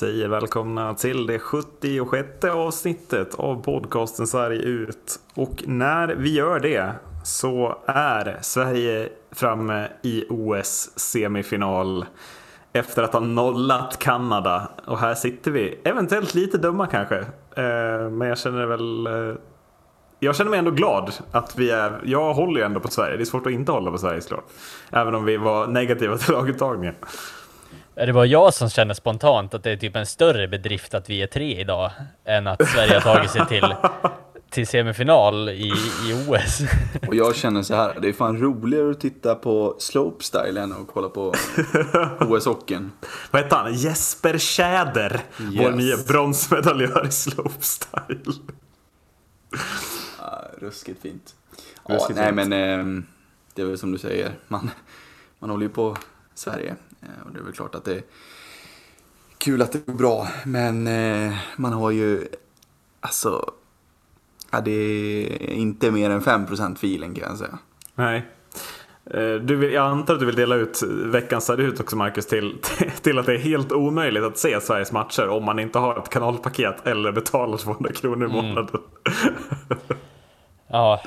Säger välkomna till det 76 avsnittet av podcasten Sverige ut. Och när vi gör det så är Sverige framme i OS semifinal efter att ha nollat Kanada. Och här sitter vi, eventuellt lite dumma kanske. Eh, men jag känner väl eh, jag känner mig ändå glad att vi är, jag håller ju ändå på Sverige. Det är svårt att inte hålla på Sverige såklart. Även om vi var negativa till laguttagningen. Är det bara jag som känner spontant att det är typ en större bedrift att vi är tre idag än att Sverige har tagit sig till, till semifinal i, i OS? Och jag känner så här, det är fan roligare att titta på slopestyle än att kolla på OS-hockeyn. Vad heter han? Jesper Tjäder, yes. vår nya bronsmedaljör i slopestyle. Ja, ruskigt fint. Ruskigt ja, nej fint. men eh, det är väl som du säger, man, man håller ju på Sverige. Eh, och det är väl klart att det är kul att det går bra. Men eh, man har ju, alltså, ja, det är inte mer än 5% feeling kan jag säga. Nej. Eh, du vill, jag antar att du vill dela ut veckans ut också Marcus till, till att det är helt omöjligt att se Sveriges matcher om man inte har ett kanalpaket eller betalar 200 kronor i mm. månaden. Mm. ja,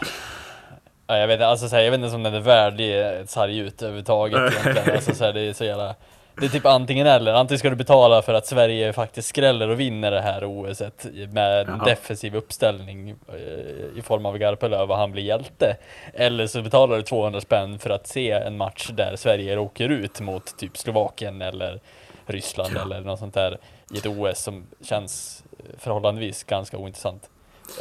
Ja, jag, vet, alltså, så här, jag vet inte om den är värd ett sarg ut överhuvudtaget egentligen. Alltså, så här, det är så jävla... Det är typ antingen eller. Antingen ska du betala för att Sverige faktiskt skräller och vinner det här OS med en defensiv uppställning eh, i form av Garpenlöv och han blir hjälte. Eller så betalar du 200 spänn för att se en match där Sverige åker ut mot typ Slovakien eller Ryssland eller något sånt där i ett OS som känns förhållandevis ganska ointressant.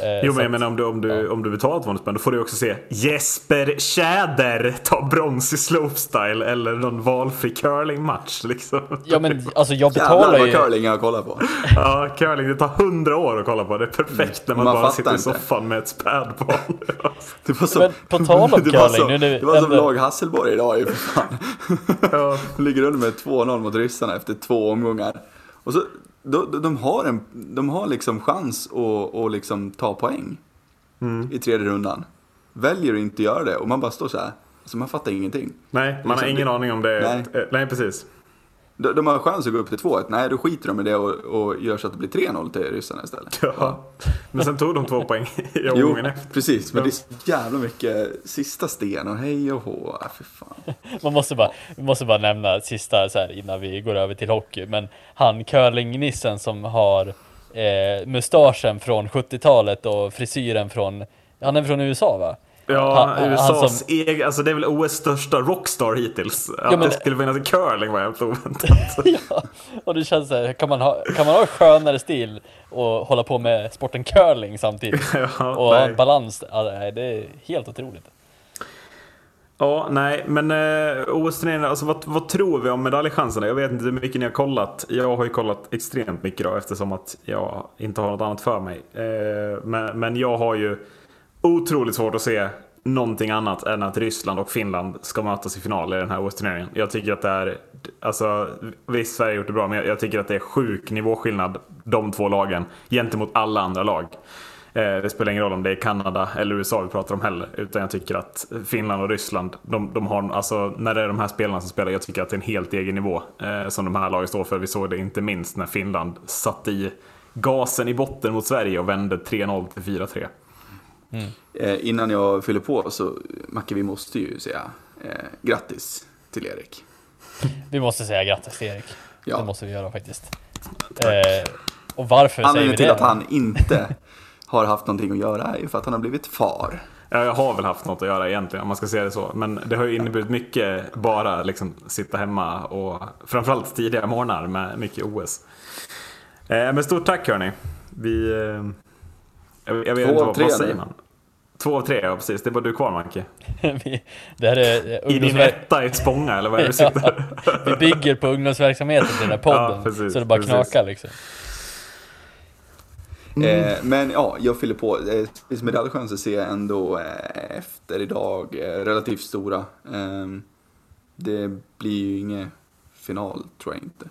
Eh, jo men jag menar om du, om du, ja. om du betalar 200 spänn då får du också se Jesper Tjäder ta brons i slopestyle eller någon valfri curlingmatch liksom. Ja men alltså jag betalar ju... Jävlar curling jag kollar på. ja, curling det tar 100 år att kolla på. Det är perfekt när man, man bara sitter inte. i soffan med ett spädbarn. det var som, men på tal om curling. Var som, nu, nu, det var som lag Hasselborg idag ju för fan. ja. Ligger under med 2-0 mot ryssarna efter två omgångar. Och så de, de, har, en, de har liksom chans att, att liksom ta poäng mm. i tredje rundan. Väljer att inte göra det och man bara står så här. Alltså man fattar ingenting. Nej, man liksom, har ingen det, aning om det. Nej, nej precis. De, de har chans att gå upp till 2-1. Nej, då skiter de i det och, och gör så att det blir 3-0 till ryssarna istället. Ja. Men sen tog de två poäng i omgången efter. precis. Men det är så jävla mycket sista sten och hej och hå. Äh, för fan. Man måste bara, måste bara nämna sista så här innan vi går över till hockey. Men han curlingnissen som har eh, mustaschen från 70-talet och frisyren från, han är från USA va? Ja, han, USAs som... egen, alltså det är väl OS största rockstar hittills. Att ja, men... det skulle finnas curling var helt oväntat. ja, och det känns så här, kan man ha, kan man ha skönare stil och hålla på med sporten curling samtidigt? ja, och ha balans, ja, det är helt otroligt. Ja, nej, men eh, OS-turneringen, alltså vad, vad, tror vi om medaljchanserna? Jag vet inte hur mycket ni har kollat. Jag har ju kollat extremt mycket då eftersom att jag inte har något annat för mig. Eh, men, men jag har ju otroligt svårt att se någonting annat än att Ryssland och Finland ska mötas i final i den här OS-turneringen. Jag tycker att det är, alltså visst Sverige har gjort det bra, men jag, tycker att det är sjuk nivåskillnad de två lagen gentemot alla andra lag. Eh, det spelar ingen roll om det är Kanada eller USA vi pratar om heller. Utan jag tycker att Finland och Ryssland, de, de har, alltså när det är de här spelarna som spelar, jag tycker att det är en helt egen nivå eh, som de här lagen står för. Vi såg det inte minst när Finland satte i gasen i botten mot Sverige och vände 3-0 till 4-3. Mm. Eh, innan jag fyller på så, Macke, vi måste ju säga eh, grattis till Erik. Vi måste säga grattis till Erik. Ja. Det måste vi göra faktiskt. Eh, och varför Anledningen säger vi till att han inte har haft någonting att göra är för att han har blivit far. Ja, jag har väl haft något att göra egentligen om man ska säga det så. Men det har ju inneburit mycket bara liksom sitta hemma och framförallt tidiga morgnar med mycket OS. Eh, men stort tack hörni. Vi... Eh, jag, jag vet Två inte vad, vad säger man? Två av tre, ja precis. Det är bara du kvar Macke. det här är I din etta i ett Spånga eller vad är det du sitter? vi bygger på ungdomsverksamheten i den här podden. Ja, precis, så det bara precis. knakar liksom. Mm. Eh, men ja, jag fyller på. Eh, medaljchanser ser jag ändå eh, efter idag eh, relativt stora. Ehm, det blir ju ingen final tror jag inte.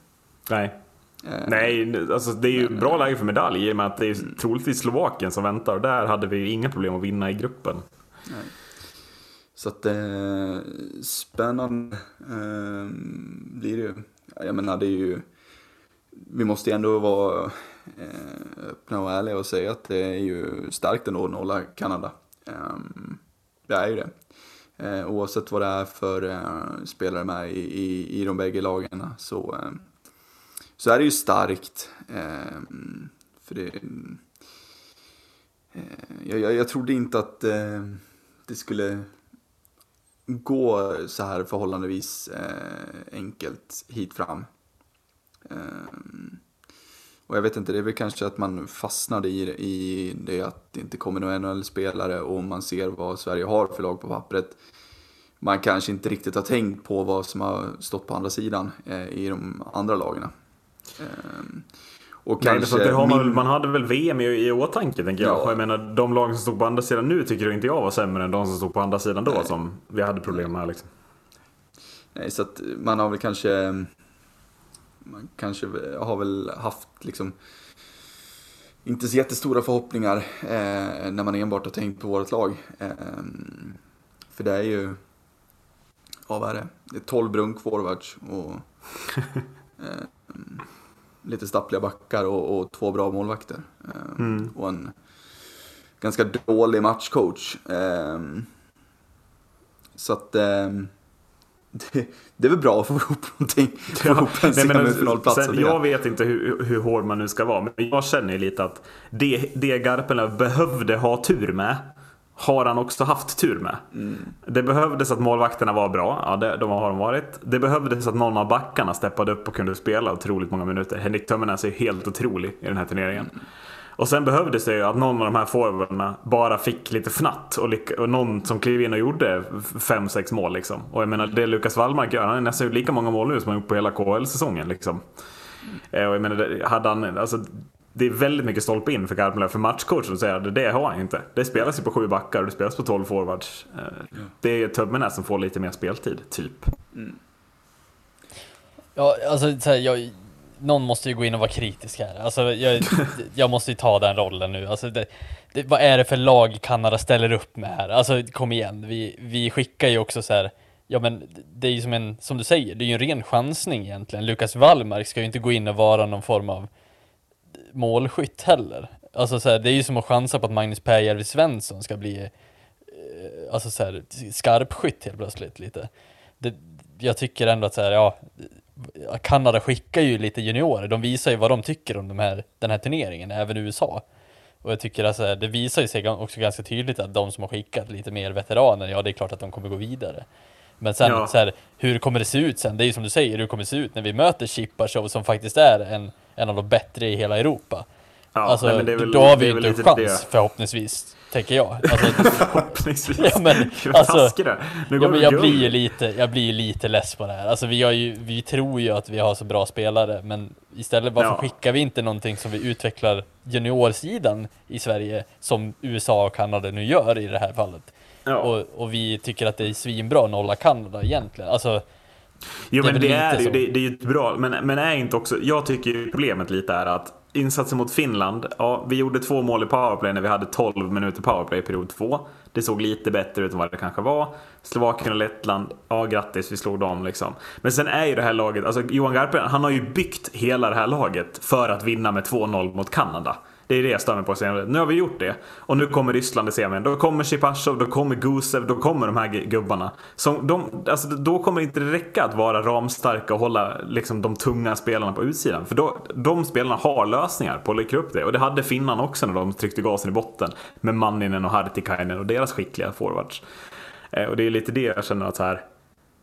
Nej. Eh, Nej, alltså det är ju men, bra läge för medalj i och med att det är mm. troligtvis Slovakien som väntar. Och där hade vi inga problem att vinna i gruppen. Nej. Så att eh, spännande eh, blir det ju. Jag menar det är ju vi måste ändå vara eh, öppna och ärliga och säga att det är ju starkt ändå att nolla Kanada. Um, det är ju det. Eh, oavsett vad det är för eh, spelare med i, i, i de bägge lagen så, eh, så är det ju starkt. Eh, för det, eh, jag, jag, jag trodde inte att eh, det skulle gå så här förhållandevis eh, enkelt hit fram. Ehm, och jag vet inte, det är väl kanske att man fastnade i, i det att det inte kommer några NHL-spelare och man ser vad Sverige har för lag på pappret. Man kanske inte riktigt har tänkt på vad som har stått på andra sidan eh, i de andra lagen. Eh, och Nej, kanske det har man, min... man hade väl VM i, i åtanke tänker jag. Ja. Jag menar de lag som stod på andra sidan nu tycker inte jag var sämre än de som stod på andra sidan då Nej. som vi hade problem med. Liksom. Nej, så att man har väl kanske man kanske har väl haft liksom inte så jättestora förhoppningar eh, när man enbart har tänkt på vårt lag. Eh, för det är ju, ja vad är det? Det är 12 brunkforwards och eh, lite stappliga backar och, och två bra målvakter. Eh, mm. Och en ganska dålig matchcoach. Eh, så att ehm, det, det är väl bra att få ihop någonting. Få ihop en semifinalplats. Jag vet inte hur, hur hård man nu ska vara, men jag känner lite att det, det Garpenlöv behövde ha tur med har han också haft tur med. Mm. Det behövdes att målvakterna var bra, ja det, de har de varit. Det behövdes att någon av backarna steppade upp och kunde spela otroligt många minuter. Henrik Tömmernes är helt otrolig i den här turneringen. Mm. Och sen behövdes det ju att någon av de här forwarderna bara fick lite fnatt och, och någon som klev in och gjorde 5-6 mål liksom. Och jag menar det Lukas Wallmark gör, han är nästan lika många mål nu som han gjort på hela KHL-säsongen liksom. Mm. Och jag menar, hade han, alltså, det är väldigt mycket stolpe in för Garpenlöv. För matchcoachen säger att det har han inte. Det spelas ju på sju backar och det spelas på 12 forwards. Eh, det är Tömmernes som får lite mer speltid, typ. Mm. Ja, alltså så här, jag, någon måste ju gå in och vara kritisk här. Alltså, jag, jag måste ju ta den rollen nu. Alltså, det, det, vad är det för lag Kanada ställer upp med här? Alltså, kom igen. Vi, vi skickar ju också så här, ja men det är ju som en, som du säger, det är ju en ren chansning egentligen. Lukas Wallmark ska ju inte gå in och vara någon form av målskytt heller. Alltså så här, det är ju som att chansa på att Magnus Pääjärvi Svensson ska bli eh, alltså så här, skarpskytt helt plötsligt lite. Det, jag tycker ändå att så här, ja, Kanada skickar ju lite juniorer, de visar ju vad de tycker om de här, den här turneringen, även USA. Och jag tycker alltså, det visar ju sig också ganska tydligt att de som har skickat lite mer veteraner, ja det är klart att de kommer gå vidare. Men sen ja. så här, hur kommer det se ut sen? Det är ju som du säger, hur kommer det se ut när vi möter Chipachov som faktiskt är en, en av de bättre i hela Europa? Ja, alltså, nej, väl, då har vi inte en chans det. förhoppningsvis tänker jag. Alltså, Förhoppningsvis. Ja, men, alltså, nu ja, men jag blir ju lite, jag blir ju lite less på det här. Alltså, vi, ju, vi tror ju att vi har så bra spelare, men istället varför ja. skickar vi inte någonting som vi utvecklar juniorsidan i Sverige, som USA och Kanada nu gör i det här fallet. Ja. Och, och vi tycker att det är svinbra att nolla Kanada egentligen. Alltså, Jo men det är det ju, det, det är ju bra, men, men är inte också, jag tycker problemet lite är att insatsen mot Finland, ja, vi gjorde två mål i powerplay när vi hade 12 minuter powerplay i period 2. Det såg lite bättre ut än vad det kanske var. Slovakien och Lettland, ja grattis, vi slog dem liksom. Men sen är ju det här laget, alltså Johan Garpen, han har ju byggt hela det här laget för att vinna med 2-0 mot Kanada. Det är det jag stör mig på. Nu har vi gjort det. Och nu kommer Ryssland i semin. Då kommer Shipashov, då kommer Gusev, då kommer de här gubbarna. Som de, alltså, då kommer det inte räcka att vara ramstarka och hålla liksom, de tunga spelarna på utsidan. För då, de spelarna har lösningar på att lycka upp det. Och det hade finnarna också när de tryckte gasen i botten. Med Manninen och Hartikainen och deras skickliga forwards. Eh, och det är lite det jag känner att så här.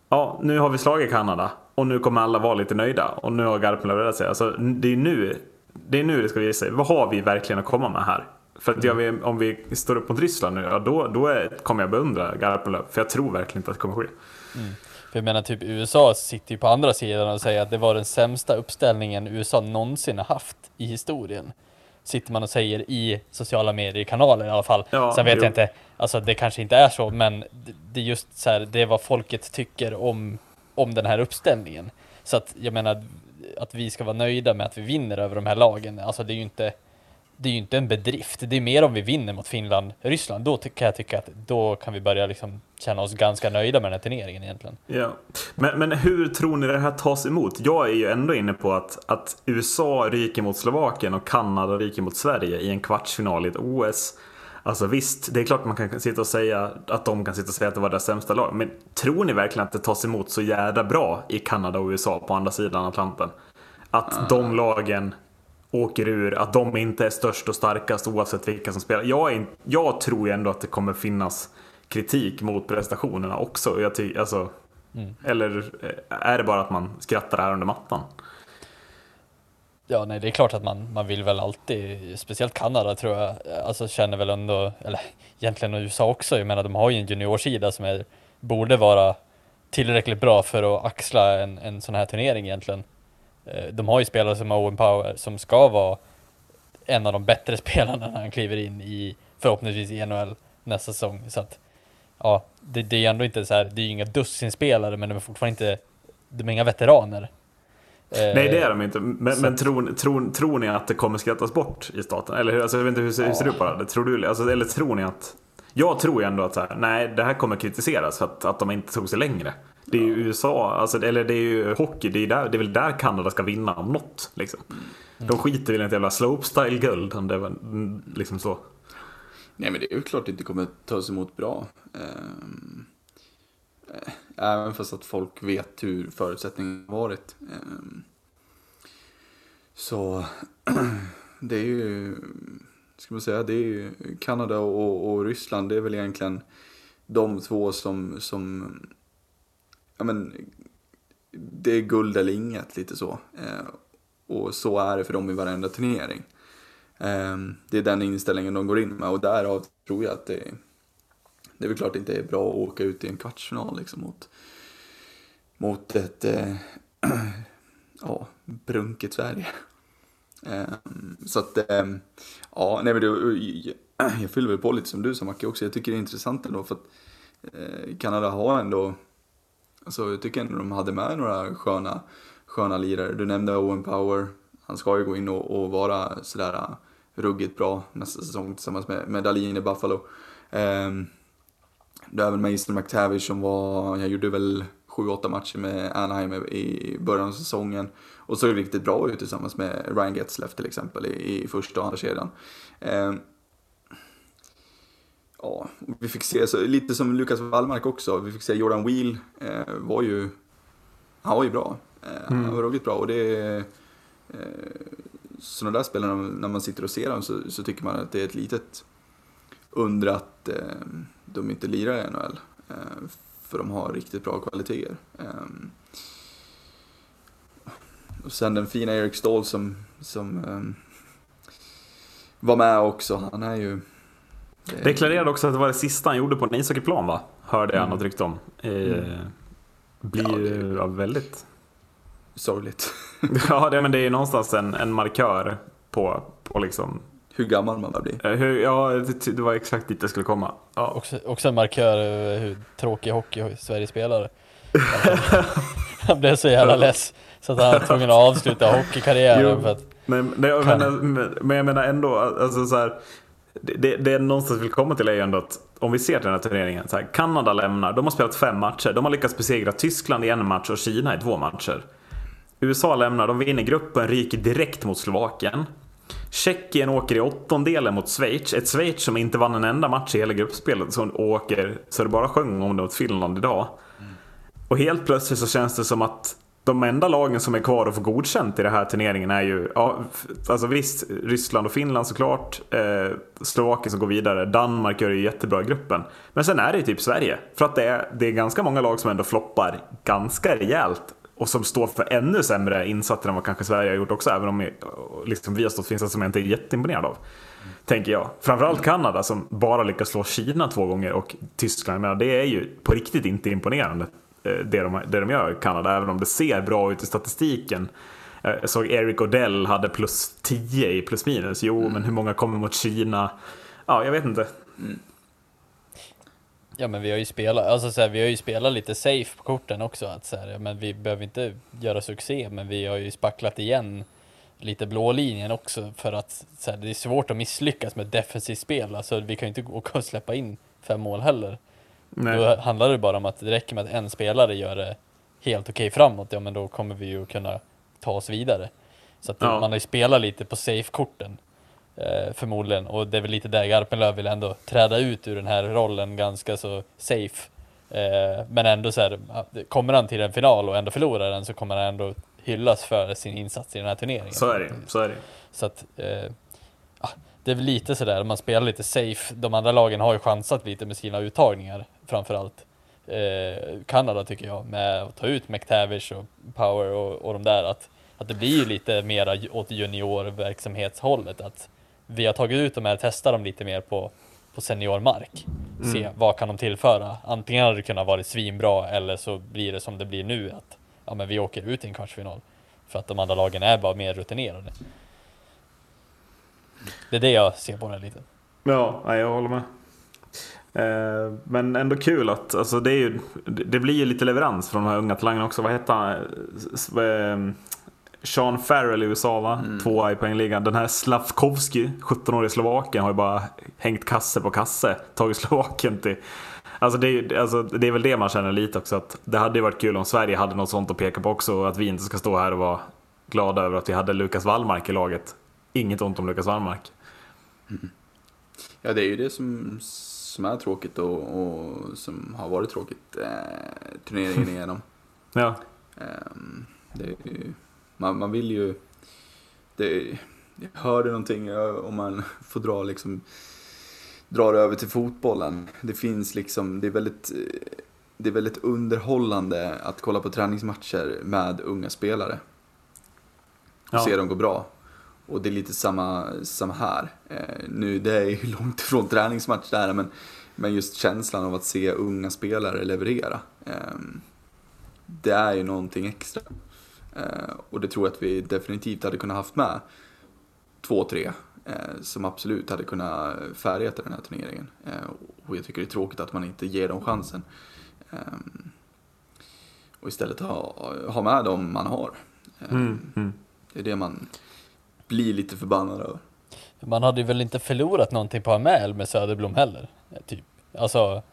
Ja, nu har vi slagit Kanada och nu kommer alla vara lite nöjda. Och nu har Garpenlöv räddat sig. Alltså, det är nu det är nu det ska visa sig. Vad har vi verkligen att komma med här? För att jag, om vi står upp mot Ryssland nu, ja, då, då är, kommer jag beundra Garpenlöv. För jag tror verkligen inte att det kommer ske. Mm. För jag menar typ USA sitter ju på andra sidan och säger att det var den sämsta uppställningen USA någonsin har haft i historien. Sitter man och säger i sociala medier-kanaler i alla fall. Ja, Sen vet jo. jag inte, alltså det kanske inte är så, men det är just så här, det är vad folket tycker om, om den här uppställningen. Så att jag menar, att vi ska vara nöjda med att vi vinner över de här lagen, alltså det är ju inte det är ju inte en bedrift. Det är mer om vi vinner mot Finland, Ryssland. Då kan jag tycka att då kan vi börja liksom känna oss ganska nöjda med den här turneringen egentligen. Ja. Men, men hur tror ni det här tas emot? Jag är ju ändå inne på att, att USA ryker mot Slovakien och Kanada ryker mot Sverige i en kvartsfinal i ett OS. Alltså visst, det är klart man kan sitta och säga att de kan sitta och säga att det var det sämsta lag. Men tror ni verkligen att det tas emot så jävla bra i Kanada och USA på andra sidan Atlanten? Att mm. de lagen åker ur, att de inte är störst och starkast oavsett vilka som spelar. Jag, är, jag tror ändå att det kommer finnas kritik mot prestationerna också. Jag ty, alltså, mm. Eller eh, är det bara att man skrattar här under mattan? Ja, nej, det är klart att man, man vill väl alltid, speciellt Kanada tror jag, alltså känner väl ändå, eller egentligen USA också, jag menar de har ju en juniorsida som är, borde vara tillräckligt bra för att axla en, en sån här turnering egentligen. Eh, de har ju spelare som Owen Power som ska vara en av de bättre spelarna när han kliver in i förhoppningsvis i NHL nästa säsong. Så att, ja, det, det är ändå inte så här, det är ju inga dussinspelare men de är fortfarande inte, de är inga veteraner. Nej det är de inte, men, men tror, tror, tror ni att det kommer skrattas bort i staten? Eller alltså, jag vet inte hur, hur ser du på det? Tror du, alltså, eller tror ni att jag tror ändå att så här, nej, det här kommer kritiseras för att, att de inte tog sig längre. Det är ju USA, alltså, eller det är ju hockey, det är, där, det är väl där Kanada ska vinna om något. Liksom. Mm. De skiter väl i ett jävla slopestyle-guld, om det var liksom så. Nej men det är ju klart att det inte kommer tas emot bra. Eh, även fast att folk vet hur förutsättningarna varit. Ehm, så det är ju, ska man säga, det är ju Kanada och, och Ryssland, det är väl egentligen de två som, som ja men, det är guld eller inget, lite så. Ehm, och så är det för dem i varenda turnering. Ehm, det är den inställningen de går in med och därav tror jag att det, det är väl klart det inte är bra att åka ut i en kvartsfinal liksom mot, mot ett eh, ja, brunket Sverige. Eh, så att, eh, ja, nej men det, jag fyller väl på lite som du sa Macke också. Jag tycker det är intressant ändå för att eh, Kanada har ändå Alltså, jag tycker ändå de hade med några sköna, sköna lirare. Du nämnde Owen Power. Han ska ju gå in och, och vara sådär ruggigt bra nästa säsong tillsammans med, med Dalin i Buffalo. Um, du har även Mason McTavish som var, jag gjorde väl 7-8 matcher med Anaheim i början av säsongen och såg riktigt bra ut tillsammans med Ryan Getzleff till exempel i, i första och andra kedjan. Um, ja, vi fick se, så, lite som Lukas Wallmark också, vi fick se Jordan Wheel eh, var ju, han var ju bra. Eh, mm. Han var ruggigt bra och det är, eh, sådana där spelare, när man sitter och ser dem så, så, tycker man att det är ett litet under att eh, de inte lirar i NHL. Eh, för de har riktigt bra kvaliteter. Eh, och sen den fina Erik Ståhl som, som eh, var med också, han är ju Deklarerade också att det var det sista han gjorde på en ishockeyplan va? Hörde jag mm. något rykte om. Eh, mm. Blir ju ja, väldigt... Sorgligt. ja, det, men det är ju någonstans en, en markör på, på liksom... Hur gammal man blir. Eh, ja, det, var exakt dit det skulle komma. Ja. Också, också en markör över hur tråkig hockey Sverige spelar. han blev så jävla less så att han var tvungen att avsluta hockeykarriären. För att men, men, men, men jag menar ändå, alltså så här, det, det är någonstans vill komma till är ju ändå att om vi ser till den här turneringen. Så här, Kanada lämnar, de har spelat fem matcher. De har lyckats besegra Tyskland i en match och Kina i två matcher. USA lämnar, de vinner gruppen, ryker direkt mot Slovakien. Tjeckien åker i åttondelen mot Schweiz. Ett Schweiz som inte vann en enda match i hela gruppspelet. Som åker så det bara sjöng om det mot Finland idag. Och helt plötsligt så känns det som att de enda lagen som är kvar och får godkänt i den här turneringen är ju, ja, alltså visst, Ryssland och Finland såklart. Eh, Slovakien som går vidare. Danmark gör det jättebra i gruppen. Men sen är det ju typ Sverige. För att det är, det är ganska många lag som ändå floppar ganska rejält. Och som står för ännu sämre insatser än vad kanske Sverige har gjort också. Även om liksom, vi har stått för insatser som jag inte är jätteimponerad av. Mm. Tänker jag. Framförallt Kanada som bara lyckas slå Kina två gånger och Tyskland. Men det är ju på riktigt inte imponerande. Eh, det de, det de gör i Kanada, även om det ser bra ut i statistiken. Jag eh, såg Eric Odell hade plus 10 i plus minus. Jo, mm. men hur många kommer mot Kina? Ja, jag vet inte. Mm. Ja, men vi har ju spelat, alltså så här, vi har ju spelat lite safe på korten också. Att så här, men vi behöver inte göra succé, men vi har ju spacklat igen lite blå linjen också för att så här, det är svårt att misslyckas med defensivt spel. Alltså vi kan ju inte gå och släppa in fem mål heller. Nej. Då handlar det bara om att det räcker med att en spelare gör det helt okej okay framåt, ja men då kommer vi ju kunna ta oss vidare. Så att ja. man har ju spelat lite på safe-korten förmodligen och det är väl lite där Garpenlöv vill ändå träda ut ur den här rollen ganska så safe. Eh, men ändå så här, kommer han till en final och ändå förlorar den så kommer han ändå hyllas för sin insats i den här turneringen. Så är det, så är det. Så att, eh, det är väl lite sådär, man spelar lite safe. De andra lagen har ju chansat lite med sina uttagningar framförallt. Eh, Kanada tycker jag, med att ta ut McTavish och Power och, och de där. Att, att det blir ju lite mera åt juniorverksamhetshållet. Att vi har tagit ut de här, testat dem lite mer på, på seniormark. Mm. Se vad kan de tillföra. Antingen hade det kunnat vara svinbra eller så blir det som det blir nu. Att ja, men vi åker ut i en kvartsfinal. För att de andra lagen är bara mer rutinerade. Det är det jag ser på det lite. Ja, jag håller med. Eh, men ändå kul att, alltså det, är ju, det blir ju lite leverans från de här unga talangerna också. Vad heter han? Sean Farrell i USA va? Mm. Tvåa i poängligan. Den här Slavkovski, 17-årig Slovakien, har ju bara hängt kasse på kasse. Tagit Slovakien till... Alltså det, är, alltså det är väl det man känner lite också. Att det hade ju varit kul om Sverige hade något sånt att peka på också. Och att vi inte ska stå här och vara glada över att vi hade Lukas Wallmark i laget. Inget ont om Lukas Wallmark. Mm. Ja, det är ju det som, som är tråkigt och, och som har varit tråkigt eh, turneringen igenom. ja. Eh, det är ju man, man vill ju... Det, jag hörde någonting om man får dra liksom drar över till fotbollen. Det finns liksom, det är väldigt, det är väldigt underhållande att kolla på träningsmatcher med unga spelare. Och ja. se dem gå bra. Och det är lite samma, samma här. Eh, nu, det är ju långt ifrån träningsmatch där, men, men just känslan av att se unga spelare leverera. Eh, det är ju någonting extra. Eh, och det tror jag att vi definitivt hade kunnat haft med två, tre eh, som absolut hade kunnat färga till den här turneringen. Eh, och jag tycker det är tråkigt att man inte ger dem chansen. och istället ha, ha med dem man har. Mm, mm. Det är det man blir lite förbannad över. Man hade ju väl inte förlorat någonting på Amel med Söderblom heller? Typ. Alltså,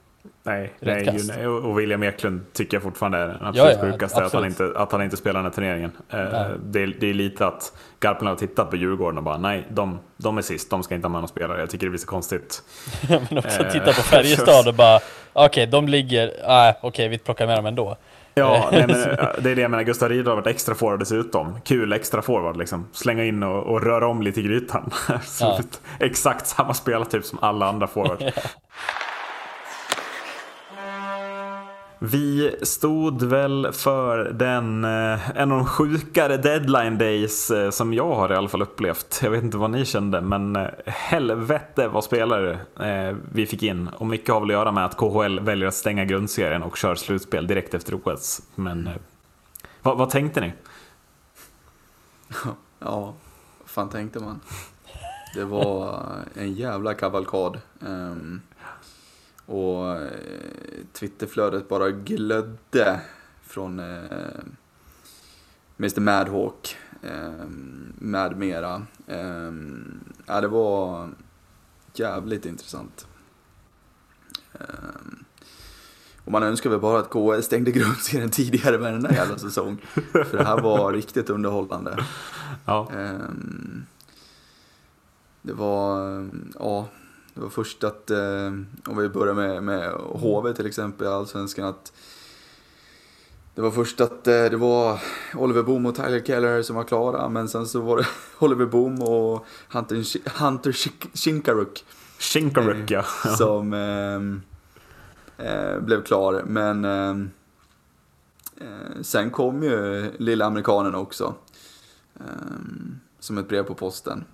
Nej, nej, nej, och William Eklund tycker jag fortfarande är den absolut ja, ja, sjukaste, att han, inte, att han inte spelar den här turneringen. Eh, det, är, det är lite att Garpen har tittat på Djurgården och bara nej, de, de är sist, de ska inte ha med någon spelare. Jag tycker det blir så konstigt. men också eh, titta på Färjestad och bara, okej, okay, de ligger, ah, okej, okay, vi plockar med dem ändå. Ja, nej, men, eh, det är det jag menar. Gustav Rydahl har varit extra forward dessutom. Kul extra forward liksom. Slänga in och, och röra om lite i grytan. ja. Exakt samma spelartyp som alla andra forwards. Vi stod väl för den, eh, en av de sjukare deadline days eh, som jag har i alla fall upplevt. Jag vet inte vad ni kände, men eh, helvete vad spelare vi fick in. Och mycket har väl att göra med att KHL väljer att stänga grundserien och kör slutspel direkt efter OS. Men vad, vad tänkte ni? Ja, vad fan tänkte man? Det var en jävla kavalkad. Um... Och eh, Twitterflödet bara glödde från eh, Mr Madhawk eh, med mera. Eh, ja, det var jävligt intressant. Eh, och man önskar väl bara att KHL stängde grundserien tidigare med den där jävla säsong. För det här var riktigt underhållande. Ja. Um, det var, ja, det var först att, eh, om vi börjar med, med HV till exempel, allsvenskan, att det var först att eh, det var Oliver Boom och Tyler Keller som var klara, men sen så var det Oliver Boom och Hunter, Hunter Shinkaruk. Shinkaruk, ja. Som eh, eh, blev klar, men eh, eh, sen kom ju lilla amerikanen också. som ett brev på posten.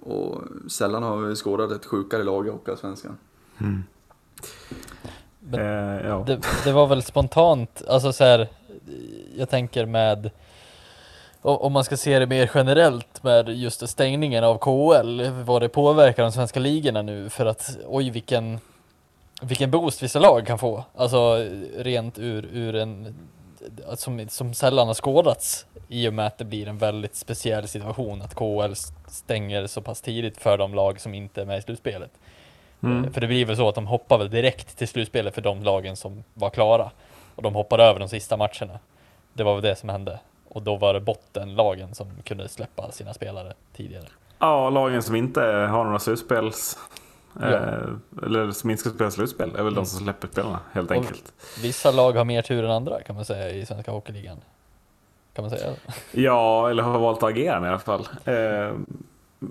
Och sällan har vi skådat ett sjukare lag i Hockeyallsvenskan. Mm. Eh, ja. det, det, var väl spontant, alltså så här, jag tänker med om man ska se det mer generellt med just stängningen av KHL, vad det påverkar de svenska ligorna nu för att oj vilken vilken boost vissa lag kan få, alltså rent ur, ur en som, som sällan har skådats i och med att det blir en väldigt speciell situation att KHL stänger så pass tidigt för de lag som inte är med i slutspelet. Mm. Eh, för det blir väl så att de hoppar väl direkt till slutspelet för de lagen som var klara. Och de hoppade över de sista matcherna. Det var väl det som hände. Och då var det bottenlagen som kunde släppa sina spelare tidigare. Ja, lagen som inte har några slutspels... Ja. Eh, eller som inte ska spela slutspel är väl mm. de som släpper spelarna helt och enkelt. Vissa lag har mer tur än andra kan man säga i Svenska Hockeyligan. Kan man säga. Ja, eller har valt att agera i alla fall. Eh,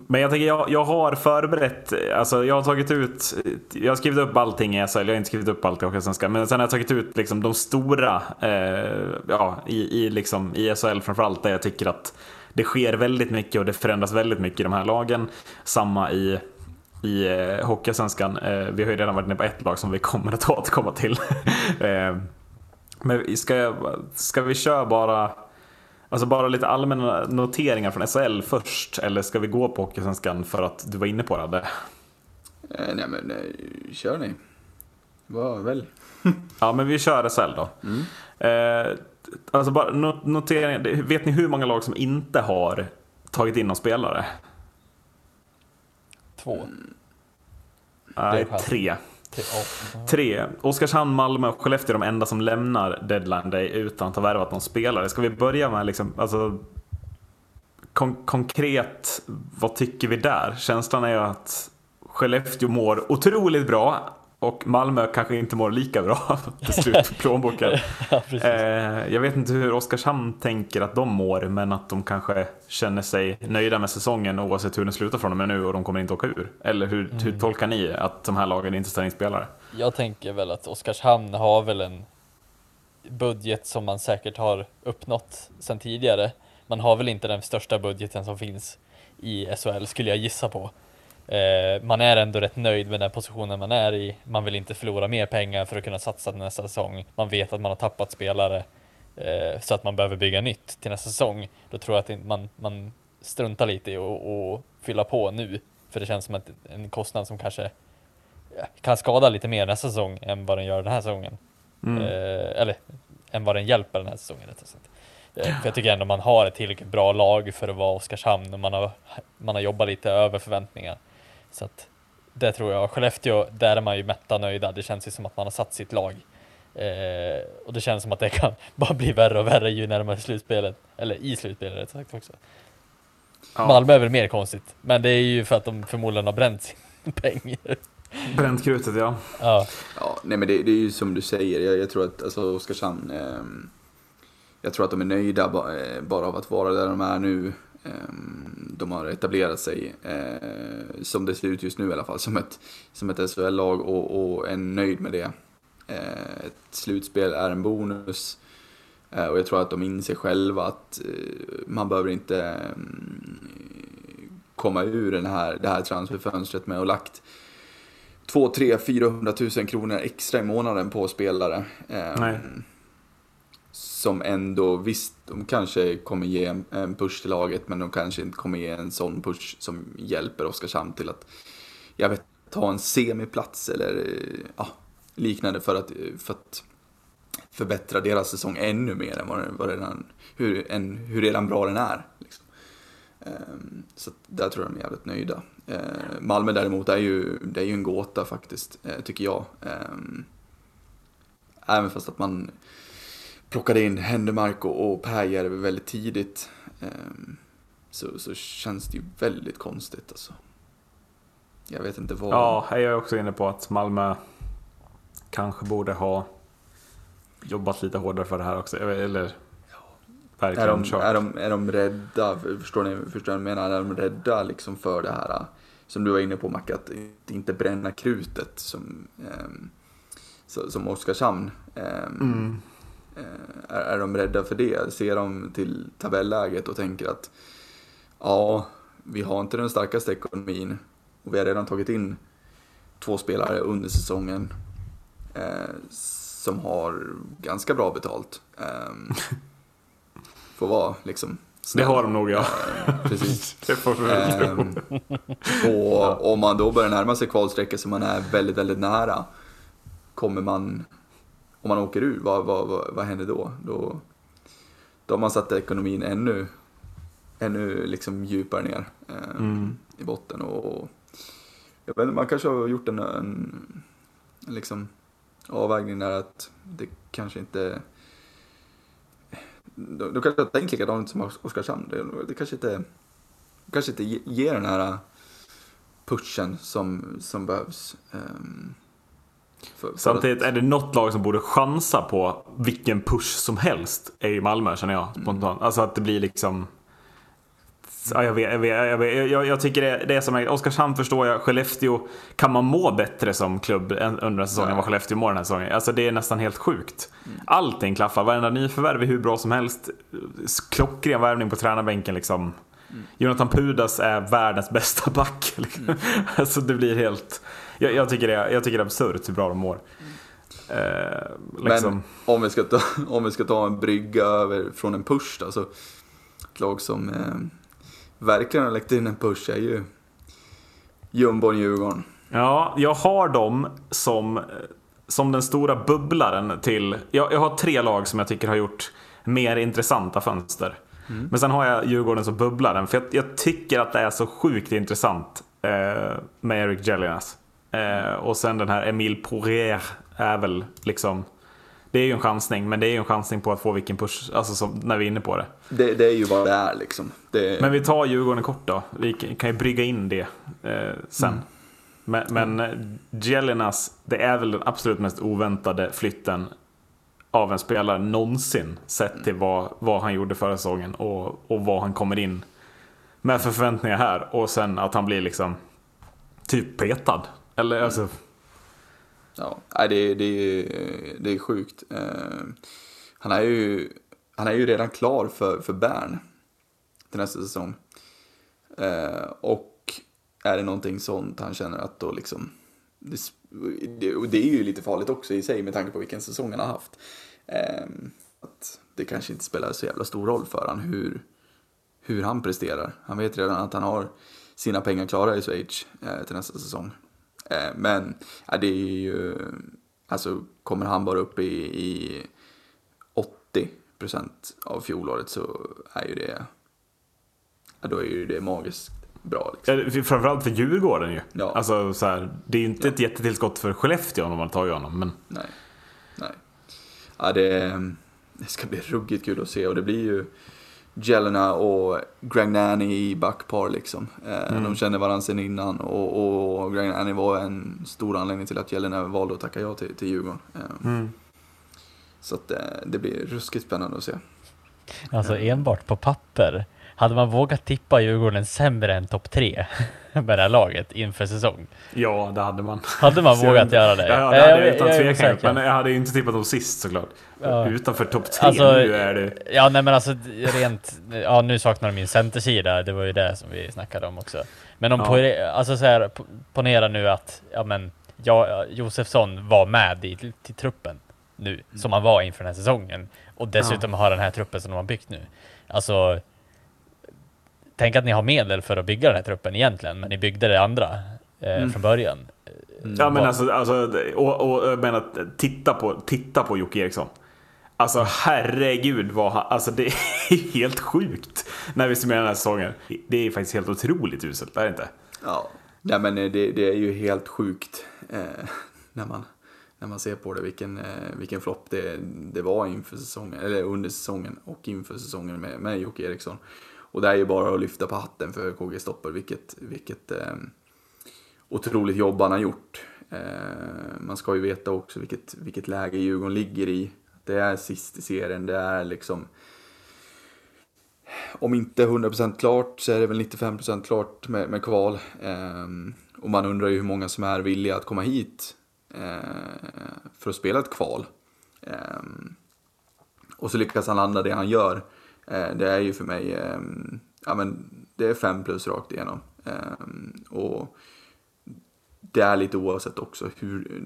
men jag tänker, jag, jag har förberett, alltså jag har tagit ut, jag har skrivit upp allting i SHL, jag har inte skrivit upp allt i Hockeyallsvenskan, men sen har jag tagit ut liksom de stora, eh, ja, i, i, liksom, i SHL framförallt, där jag tycker att det sker väldigt mycket och det förändras väldigt mycket i de här lagen. Samma i, i eh, Hockeyallsvenskan, eh, vi har ju redan varit inne på ett lag som vi kommer att återkomma till. eh, men ska, ska vi köra bara Alltså bara lite allmänna noteringar från SHL först, eller ska vi gå på Hockeysvenskan för att du var inne på det? Eh, nej men, nej, kör ni. Var väl. ja men vi kör SHL då. Mm. Eh, alltså bara noteringar, vet ni hur många lag som inte har tagit in någon spelare? Två. Mm. Nej, tre. Tre. Oskarshamn, Malmö och Skellefteå är de enda som lämnar deadline day utan att ha värvat någon spelare. Ska vi börja med liksom, alltså, kon konkret, vad tycker vi där? Känslan är att Skellefteå mår otroligt bra. Och Malmö kanske inte mår lika bra till slut för plånboken. ja, eh, jag vet inte hur Oskarshamn tänker att de mår, men att de kanske känner sig nöjda med säsongen oavsett hur den slutar från och med nu och de kommer inte åka ur. Eller hur, mm. hur tolkar ni att de här lagen inte ställer in spelare? Jag tänker väl att Oskarshamn har väl en budget som man säkert har uppnått sedan tidigare. Man har väl inte den största budgeten som finns i SHL skulle jag gissa på. Eh, man är ändå rätt nöjd med den positionen man är i. Man vill inte förlora mer pengar för att kunna satsa nästa säsong. Man vet att man har tappat spelare eh, så att man behöver bygga nytt till nästa säsong. Då tror jag att man, man struntar lite i att fylla på nu. För det känns som att en kostnad som kanske kan skada lite mer nästa säsong än vad den gör den här säsongen. Mm. Eh, eller än vad den hjälper den här säsongen rättare sagt. För jag tycker ändå man har ett tillräckligt bra lag för att vara Oskarshamn och man har, man har jobbat lite över förväntningar. Så att det tror jag. Skellefteå, där är man ju mätta nöjda. Det känns ju som att man har satt sitt lag. Eh, och det känns som att det kan bara bli värre och värre ju närmare slutspelet. Eller i slutspelet rätt sagt också. Ja. Malmö är väl mer konstigt. Men det är ju för att de förmodligen har bränt sin pengar. Bränt krutet ja. Ja, ja nej men det, det är ju som du säger. Jag, jag tror att alltså, Oskarshamn. Eh, jag tror att de är nöjda bara, eh, bara av att vara där de är nu. Ehm, de har etablerat sig, eh, som det ser ut just nu i alla fall, som ett, som ett SHL-lag och, och är nöjd med det. Eh, ett slutspel är en bonus. Eh, och jag tror att de inser själva att eh, man behöver inte mm, komma ur den här, det här transferfönstret med att ha lagt 2, 3, 400 000 kronor extra i månaden på spelare. Ehm, Nej som ändå, visst, de kanske kommer ge en, push till laget, men de kanske inte kommer ge en sån push som hjälper Oskarshamn till att, jag vet, ta en semiplats eller ja, liknande för att, för att förbättra deras säsong ännu mer än vad, vad redan, hur, än, hur redan bra den är. Liksom. Um, så där tror jag de är jävligt nöjda. Uh, Malmö däremot är ju, det är ju en gåta faktiskt, uh, tycker jag. Um, även fast att man plockade in Händemark och, och Pääjärvi väldigt tidigt. Um, så, så känns det ju väldigt konstigt alltså. Jag vet inte vad... Ja, jag är också inne på att Malmö kanske borde ha jobbat lite hårdare för det här också. Eller är de, är, de, är de rädda, förstår ni, förstår ni menar? Är de rädda liksom för det här som du var inne på Macke, att inte bränna krutet som, um, som Oskarshamn. Um, mm. Eh, är, är de rädda för det? Ser de till tabelläget och tänker att ja, vi har inte den starkaste ekonomin och vi har redan tagit in två spelare under säsongen eh, som har ganska bra betalt. Eh, får vara liksom Snäll. Det har de nog ja. Eh, precis. det får vi väl ehm, Och om man då börjar närma sig kvalstrecket som man är väldigt, väldigt nära. Kommer man om man åker ur, vad, vad, vad, vad händer då? då? Då har man satt ekonomin ännu, ännu liksom djupare ner eh, mm. i botten. Och, jag vet, man kanske har gjort en, en, en liksom avvägning där att det kanske inte då, då kanske jag tänkt likadant som Oskarshamn. Det, det kanske inte, kanske inte ger den här pushen som, som behövs. Um, för, för Samtidigt, är det något lag som borde chansa på vilken push som helst är ju Malmö känner jag spontant. Mm. Alltså att det blir liksom Ja, jag, vet, jag, vet, jag, vet, jag, jag, tycker det, det är som är, Oskarshamn förstår jag, Skellefteå kan man må bättre som klubb under säsongen än vad Skellefteå mår den här säsongen. Alltså det är nästan helt sjukt. Mm. Allting klaffar, varenda nyförvärv är hur bra som helst. Klockren värvning på tränarbänken liksom. Mm. Jonathan Pudas är världens bästa back. Liksom. Mm. alltså det blir helt... Jag, jag, tycker det, jag tycker det är absurt hur bra de mår. Eh, liksom. Men om vi, ska ta, om vi ska ta en brygga över från en push då, så ett lag som eh, verkligen har läckt in en push är ju jumbon Djurgården. Ja, jag har dem som, som den stora bubblaren till... Jag, jag har tre lag som jag tycker har gjort mer intressanta fönster. Mm. Men sen har jag Djurgården som bubblaren, för jag, jag tycker att det är så sjukt intressant eh, med Eric Jellinas. Eh, och sen den här Emile Poirier är väl liksom det är ju en chansning, men det är ju en chansning på att få vilken push, alltså som, när vi är inne på det. Det, det är ju vad det är liksom. Det... Men vi tar Djurgården kort då. Vi kan ju brygga in det eh, sen. Mm. Men, men mm. Gelinas, det är väl den absolut mest oväntade flytten av en spelare någonsin. Sett till vad, vad han gjorde förra säsongen och, och vad han kommer in med för förväntningar här. Och sen att han blir liksom typ petad. Eller mm. alltså Ja, det, det, det är sjukt. Eh, han är ju, han är ju redan klar för, för Bern till nästa säsong. Eh, och är det någonting sånt han känner att då liksom, det, det, det är ju lite farligt också i sig med tanke på vilken säsong han har haft. Eh, att det kanske inte spelar så jävla stor roll för han hur, hur han presterar. Han vet redan att han har sina pengar klara i Schweiz till nästa säsong. Eh, men ja, det är ju, alltså kommer han bara upp i, i 80% av fjolåret så är ju det, ja, då är ju det magiskt bra. Liksom. Framförallt för Djurgården ju. Ja. Alltså, så här, det är ju inte ja. ett jättetillskott för Skellefteå om man tagit honom. Men... Nej. Nej. Ja, det, det ska bli ruggigt kul att se och det blir ju Jelena och Gragnani i backpar liksom. Eh, mm. De känner varandra sedan innan och, och Gragnani var en stor anledning till att Jelena valde att tacka ja till, till Djurgården. Eh, mm. Så att, eh, det blir ruskigt spännande att se. Alltså enbart på papper hade man vågat tippa Djurgården sämre än topp tre med det här laget inför säsong? Ja, det hade man. Hade man vågat göra det? Ja, det hade jag, jag utan tvekan Men jag hade ju inte tippat dem sist såklart. Ja. Utanför topp tre alltså, nu är det... Ja, nej men alltså rent... Ja, nu saknar de min centersida. Det var ju det som vi snackade om också. Men om ja. på, alltså så här, ponera nu att ja, men, ja, Josefsson var med i till truppen nu, mm. som han var inför den här säsongen. Och dessutom ja. har den här truppen som de har byggt nu. Alltså, tänk att ni har medel för att bygga den här truppen egentligen, men ni byggde det andra eh, mm. från början. Mm. Ja men alltså, alltså och, och, men titta på, titta på Jocke Eriksson. Alltså herregud vad han, alltså det är helt sjukt när vi summerar den här säsongen. Det är faktiskt helt otroligt uselt, är det inte? Ja, Nej, men det, det är ju helt sjukt eh, när, man, när man ser på det vilken, eh, vilken flopp det, det var inför säsongen, eller under säsongen och inför säsongen med, med Jocke Eriksson. Och det är ju bara att lyfta på hatten för KG Stopper, vilket, vilket eh, otroligt jobb han har gjort. Eh, man ska ju veta också vilket, vilket läge Djurgården ligger i. Det är sist i serien, det är liksom om inte 100% klart så är det väl 95% klart med, med kval. Eh, och man undrar ju hur många som är villiga att komma hit eh, för att spela ett kval. Eh, och så lyckas han landa det han gör. Eh, det är ju för mig, ehm, ja men det är fem plus rakt igenom. Ehm, och det är lite oavsett också hur,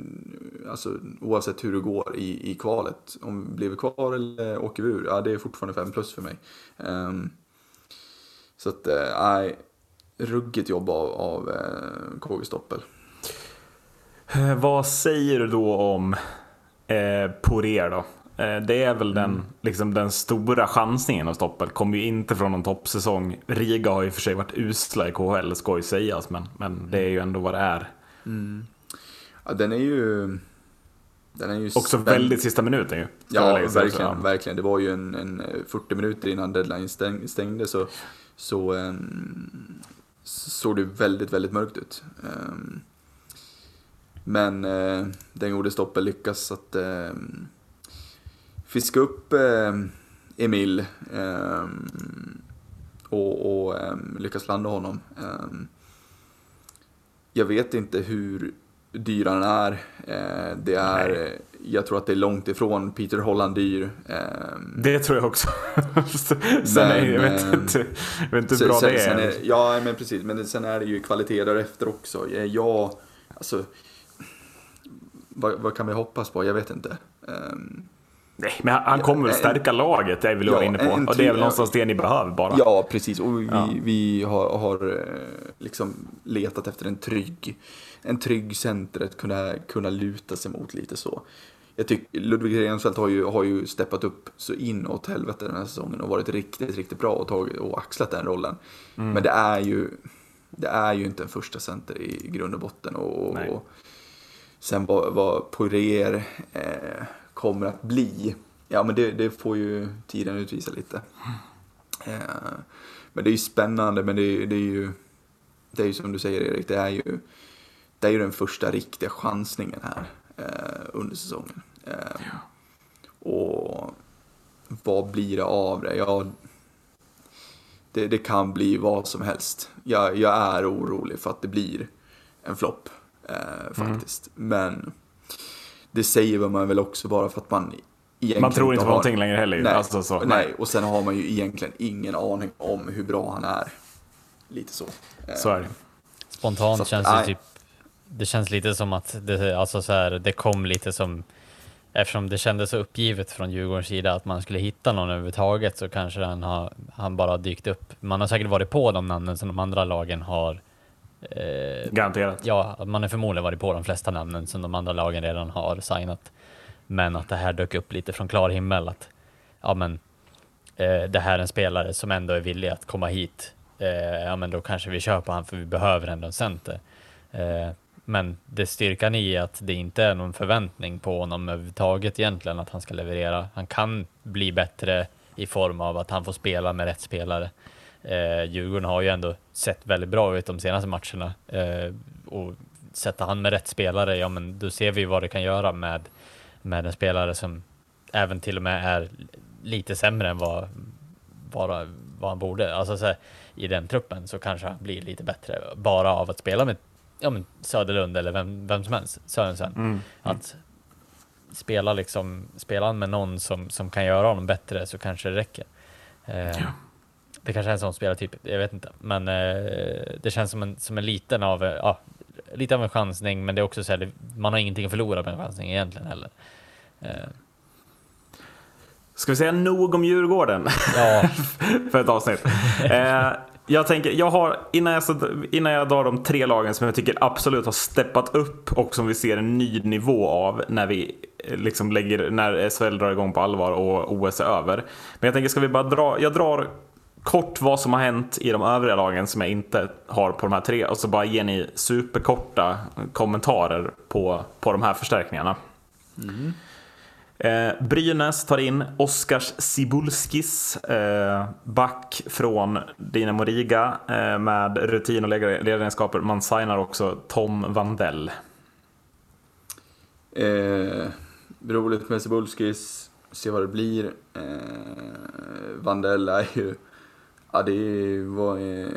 alltså oavsett hur det går i, i kvalet. Om vi blir kvar eller åker vi ur, ja det är fortfarande fem plus för mig. Ehm, så att, eh, nej, äh, ruggigt jobb av, av eh, KG Stoppel. Eh, vad säger du då om Eh, Poirier då. Eh, det är väl den, liksom den stora chansningen av stoppet. Kommer ju inte från någon toppsäsong. Riga har ju för sig varit usla i KHL, ska ju sägas. Men, men det är ju ändå vad det är. Mm. Ja, den är ju... Den är ju Också spänn... väldigt sista minuten ju. Ja, verkligen, också. verkligen. Det var ju en, en 40 minuter innan deadline stäng, stängde så, så um, såg det väldigt, väldigt mörkt ut. Um, men uh, den gode Stoppel lyckas att uh, fiska upp uh, Emil och, och lyckas landa honom. jag vet inte hur dyr han är. Eh, det är, Nej. jag tror att det är långt ifrån Peter Holland dyr. Ehm, det tror jag också. sen men, är, jag vet ehm, inte, jag vet inte hur bra sen, det är. är. Ja, men precis. Men sen är det ju kvalitet därefter också. Jag, alltså, vad, vad kan vi hoppas på? Jag vet inte. Um, Nej, men han kommer väl stärka en, laget, det är väl jag inne på. och det är väl någonstans det ni behöver bara. Ja, precis. Och vi, ja. vi har, har, eh, liksom letat efter en trygg, en trygg center att kunna, kunna luta sig mot lite så. Jag tycker Ludvig Rensfeldt har ju, har ju steppat upp så inåt helvete den här säsongen och varit riktigt, riktigt bra och, tagit, och axlat den rollen. Mm. Men det är ju, det är ju inte en första center i grund och botten. Och, och sen vad, vad Poirier eh, kommer att bli. Ja, men det, det får ju tiden utvisa lite. Eh, men det är ju spännande, men det, det är ju det är ju som du säger Erik, det är ju, det är ju den första riktiga chansningen här eh, under säsongen. Eh, ja. Och vad blir det av det? Ja, det, det kan bli vad som helst. Jag, jag är orolig för att det blir en flopp eh, mm. faktiskt. Mm. Men det säger man väl också bara för att man Man tror inte på har... någonting längre heller nej, alltså, så. nej, och sen har man ju egentligen ingen aning om hur bra han är. Lite så. Så är det. Spontant så, känns det typ... Det känns lite som att det, alltså så här, det kom lite som... Eftersom det kändes så uppgivet från Djurgårdens sida att man skulle hitta någon överhuvudtaget så kanske han, har, han bara dykt upp. Man har säkert varit på de namnen som de andra lagen har Eh, Garanterat. Ja, man har förmodligen varit på de flesta namnen som de andra lagen redan har signat. Men att det här dök upp lite från klar himmel att ja, men, eh, det här är en spelare som ändå är villig att komma hit. Eh, ja, men då kanske vi köper han för vi behöver ändå en center. Eh, men det styrkan i att det inte är någon förväntning på honom överhuvudtaget egentligen att han ska leverera. Han kan bli bättre i form av att han får spela med rätt spelare. Eh, Djurgården har ju ändå sett väldigt bra ut de senaste matcherna. Eh, och sätter han med rätt spelare, ja men då ser vi vad det kan göra med, med en spelare som även till och med är lite sämre än vad, vad, vad han borde. Alltså så här, i den truppen så kanske han blir lite bättre bara av att spela med ja, men Söderlund eller vem, vem som helst, Sörensen. Mm. Mm. Att spela liksom, spela med någon som, som kan göra honom bättre så kanske det räcker. Eh, ja. Det kanske är en sån spelartyp, jag vet inte. Men eh, det känns som en, som en liten av, eh, ja, lite av en chansning, men det är också så här, man har ingenting att förlora med en chansning egentligen heller. Eh. Ska vi säga nog om Djurgården? Ja. För ett avsnitt. eh, jag tänker, jag har, innan jag, innan jag drar de tre lagen som jag tycker absolut har steppat upp och som vi ser en ny nivå av när vi liksom lägger, när SHL drar igång på allvar och OS är över. Men jag tänker, ska vi bara dra, jag drar kort vad som har hänt i de övriga lagen som jag inte har på de här tre och så bara ger ni superkorta kommentarer på, på de här förstärkningarna. Mm. Eh, Brynäs tar in Oskars Sibulskis, eh, back från Dinamo Riga eh, med rutin och ledaregenskaper. Man signar också Tom Vandell. Eh, roligt med Sibulskis, se vad det blir. Eh, Vandell är ju Ja, det var eh,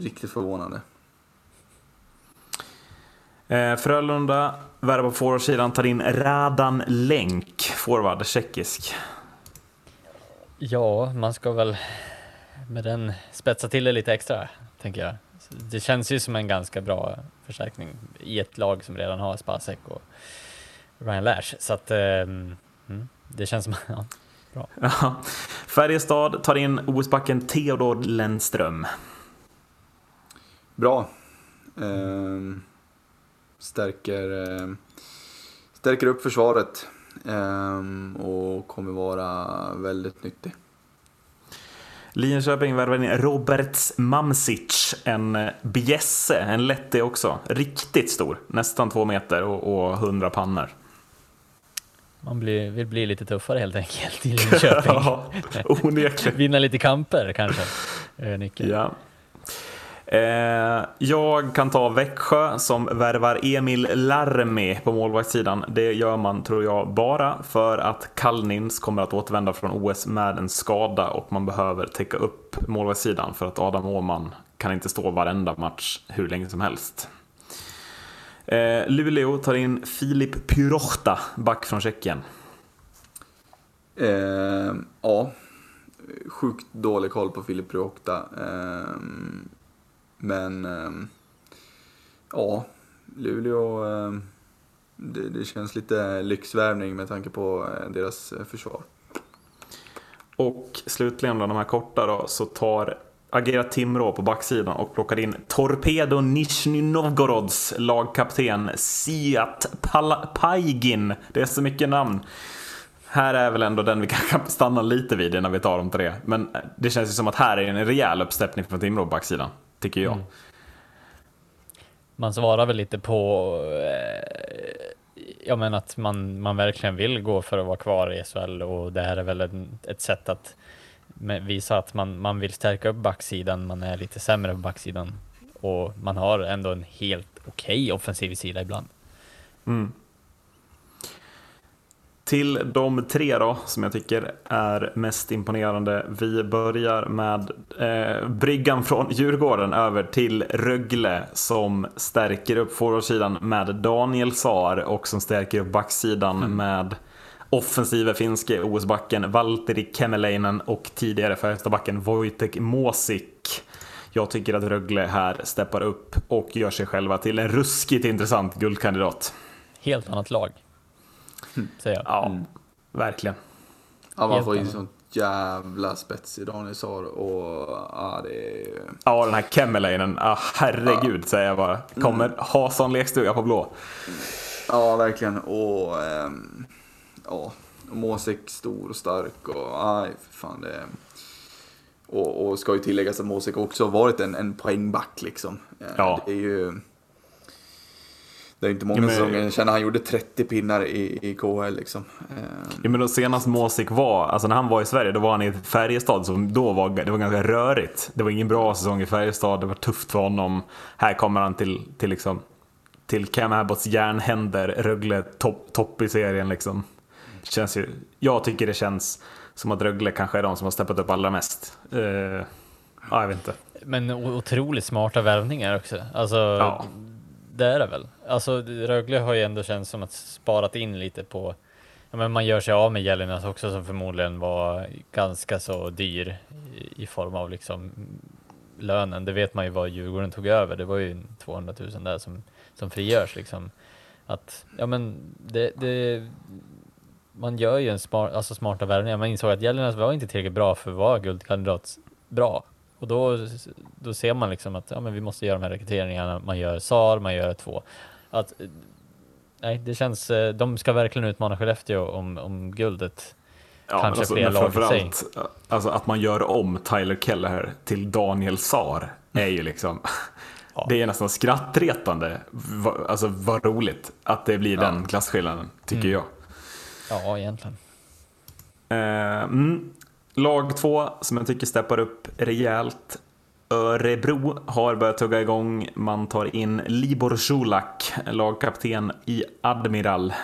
riktigt förvånande. Eh, Frölunda värvar på forwardsidan, tar in Radan Länk, forward, tjeckisk. Ja, man ska väl med den spetsa till det lite extra, tänker jag. Det känns ju som en ganska bra förstärkning i ett lag som redan har Spasek och Ryan Lash. Så att eh, det känns som, ja, Bra. Färjestad tar in OS-backen Theodor Lennström. Bra. Eh, stärker, eh, stärker upp försvaret. ehm, och kommer vara väldigt nyttig. Linköping värvar in Roberts Mamsic, en eh, bjässe, en lätte också. Riktigt stor, nästan två meter och, och 100 pannor. Man blir, vill bli lite tuffare helt enkelt i Linköping. ja, onekligen. Vinna lite kamper kanske, Nicke. Ja. Eh, jag kan ta Växjö som värvar Emil Larmi på målvaktssidan. Det gör man, tror jag, bara för att Kallnins kommer att återvända från OS med en skada och man behöver täcka upp målvaktssidan för att Adam Åhman kan inte stå varenda match hur länge som helst. Eh, Luleå tar in Filip Pyrochta, back från Tjeckien. Eh, ja, sjukt dålig koll på Filip Pyrochta. Eh, men ehm, ja, Luleå, ehm, det, det känns lite lyxvärvning med tanke på eh, deras eh, försvar. Och slutligen bland de här korta då, så tar Agerat Timrå på backsidan och plockar in Torpedo Nizjny Novgorods lagkapten Siat Paigin. Det är så mycket namn. Här är väl ändå den vi kan stanna lite vid innan vi tar de tre. Men eh, det känns ju som att här är en rejäl uppsteppning från Timrå på backsidan tycker jag. Mm. Man svarar väl lite på eh, ja, men att man, man verkligen vill gå för att vara kvar i SHL och det här är väl en, ett sätt att visa att man, man vill stärka upp backsidan, man är lite sämre på backsidan och man har ändå en helt okej okay offensiv sida ibland. Mm. Till de tre då, som jag tycker är mest imponerande. Vi börjar med eh, bryggan från Djurgården över till Rögle som stärker upp forwardsidan med Daniel Saar och som stärker upp backsidan mm. med offensiva finske OS-backen Valtteri Kemeleinen och tidigare Färjestadbacken Wojtek Måsik. Jag tycker att Rögle här steppar upp och gör sig själva till en ruskigt intressant guldkandidat. Helt annat lag. Säger jag. Ja, mm. verkligen. Ja, man får ju sånt jävla spets i Daniel Saar och ja, det är... Ja, den här Kemmelainen, ah, herregud ja. säger jag bara. Kommer mm. ha sån lekstuga på blå. Ja, verkligen. Och ähm, ja, Måsek stor och stark och aj, fan det... Och, och ska ju tilläggas att Måsek också har varit en, en poängback liksom. Ja. Det är ju det är inte många ja, men... säsonger sedan han gjorde 30 pinnar i, i KHL liksom. Eh, ja, men då senast Måsik var, alltså när han var i Sverige, då var han i Färjestad som då var, det var ganska rörigt. Det var ingen bra säsong i Färjestad, det var tufft för honom. Här kommer han till, till liksom till Cam Abbotts järnhänder, Rögle topp top i serien liksom. Känns ju, jag tycker det känns som att Rögle kanske är de som har steppat upp allra mest. Uh, ja, jag vet inte. Men otroligt smarta värvningar också. Alltså, ja det är det väl. Alltså Rögle har ju ändå känts som att sparat in lite på Ja, men man gör sig av med Jelinas också som förmodligen var ganska så dyr i, i, form av liksom lönen. Det vet man ju vad Djurgården tog över. Det var ju 200 000 där som, som frigörs liksom. Att, ja men det, det man gör ju en smart, alltså smarta värvningar. Man insåg att Jelinas var inte tillräckligt bra för att vara guldkandidat bra och då, då ser man liksom att ja, men vi måste göra de här rekryteringarna. Man gör SAR, man gör två. Att, nej, det känns, eh, de ska verkligen utmana Skellefteå om, om guldet. Ja, Kanske alltså, fler lag i sig. Alltså att man gör om Tyler Keller till Daniel SAR är ju liksom ja. Det är nästan skrattretande. Alltså vad roligt att det blir ja. den klasskillnaden, tycker mm. jag. Ja, egentligen. Eh, mm. Lag två som jag tycker steppar upp rejält. Örebro har börjat tugga igång. Man tar in Libor Zulak, lagkapten i Admiral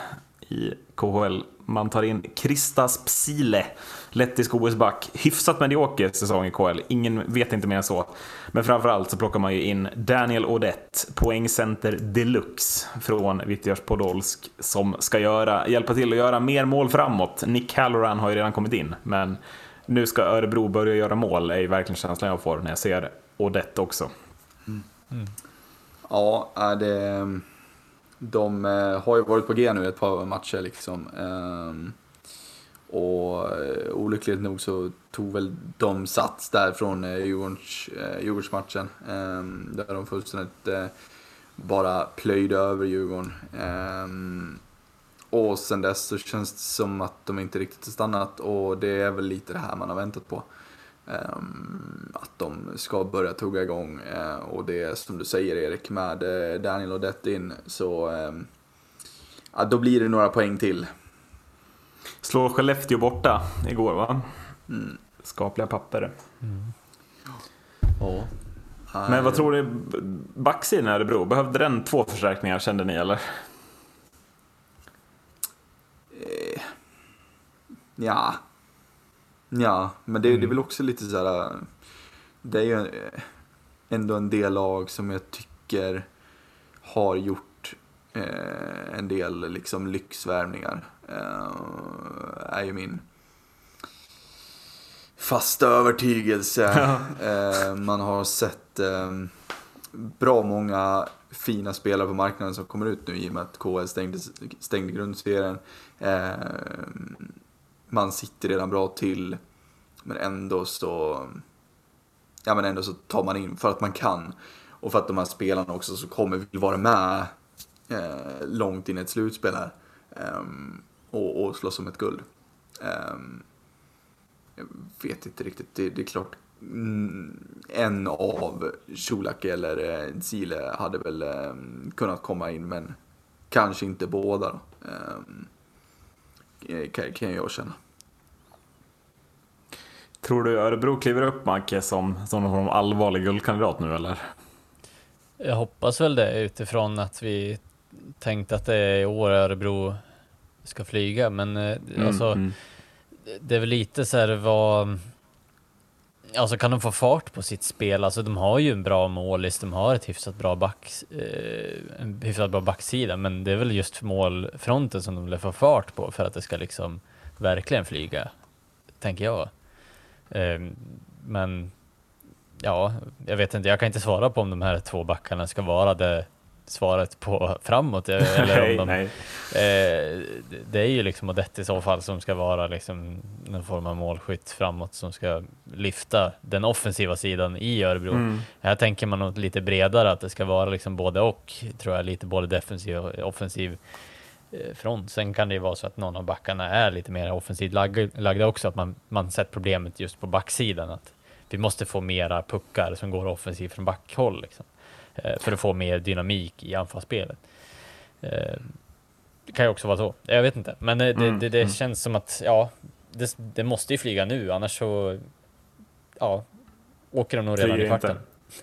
i KHL. Man tar in Kristas Psile, lettisk OS-back. Hyfsat medioker säsong i KHL, ingen vet inte mer än så. Men framförallt så plockar man ju in Daniel Odett, poängcenter deluxe från Vitjars Podolsk, som ska göra, hjälpa till att göra mer mål framåt. Nick Halloran har ju redan kommit in, men nu ska Örebro börja göra mål, är verkligen känslan jag får när jag ser Odette också. Mm. Mm. Ja, det, de eh, har ju varit på G nu ett par matcher liksom. Ehm, och eh, olyckligt nog så tog väl de sats där från eh, Djurgårdsmatchen. Ehm, där de fullständigt bara plöjde över Djurgården. Ehm, och sen dess så känns det som att de inte riktigt har stannat och det är väl lite det här man har väntat på. Um, att de ska börja tugga igång uh, och det som du säger Erik med uh, Daniel Odette in så um, ja, då blir det några poäng till. Slår Skellefteå borta igår va? Mm. Skapliga papper. Mm. Ja. Men vad tror ni, backsidan i Örebro, behövde den två förstärkningar kände ni eller? Eh, ja. Ja, men det, mm. det är väl också lite så här. Det är ju ändå en del lag som jag tycker har gjort eh, en del liksom lyxvärvningar. Eh, är ju min fasta övertygelse. eh, man har sett eh, bra många fina spelare på marknaden som kommer ut nu i och med att KL stängde, stängde grundserien. Man sitter redan bra till, men ändå så, ja men ändå så tar man in för att man kan. Och för att de här spelarna också så kommer vill vara med eh, långt in i ett slutspel här. Eh, och, och slåss om ett guld. Eh, jag vet inte riktigt, det, det är klart mm, en av Colak eller eh, Zile hade väl ehm, kunnat komma in men kanske inte båda. då. eh, kan, kan jag känna. Tror du Örebro kliver upp Macke som, som någon allvarlig guldkandidat nu eller? Jag hoppas väl det utifrån att vi tänkt att det är i år Örebro ska flyga men mm, alltså mm det är väl lite så här vad... Alltså kan de få fart på sitt spel? Alltså de har ju en bra målis, de har ett hyfsat bra back, eh, en hyfsat bra backsida, men det är väl just målfronten som de vill få fart på för att det ska liksom verkligen flyga, tänker jag. Eh, men ja, jag vet inte, jag kan inte svara på om de här två backarna ska vara det svaret på framåt. Eh, eller om de, nej, Eh, det är ju liksom Odette i så fall som ska vara liksom någon form av målskytt framåt som ska lyfta den offensiva sidan i Örebro. Mm. Här tänker man nog lite bredare att det ska vara liksom både och, tror jag, lite både defensiv och offensiv eh, front. Sen kan det ju vara så att någon av backarna är lite mer offensivt lagda också, att man, man sett problemet just på backsidan, att vi måste få mera puckar som går offensivt från backhåll. Liksom. Eh, för att få mer dynamik i anfallsspelet. Eh, det kan ju också vara så. Jag vet inte, men det, mm, det, det mm. känns som att ja, det, det, måste ju flyga nu, annars så ja, åker de nog redan i kvarten.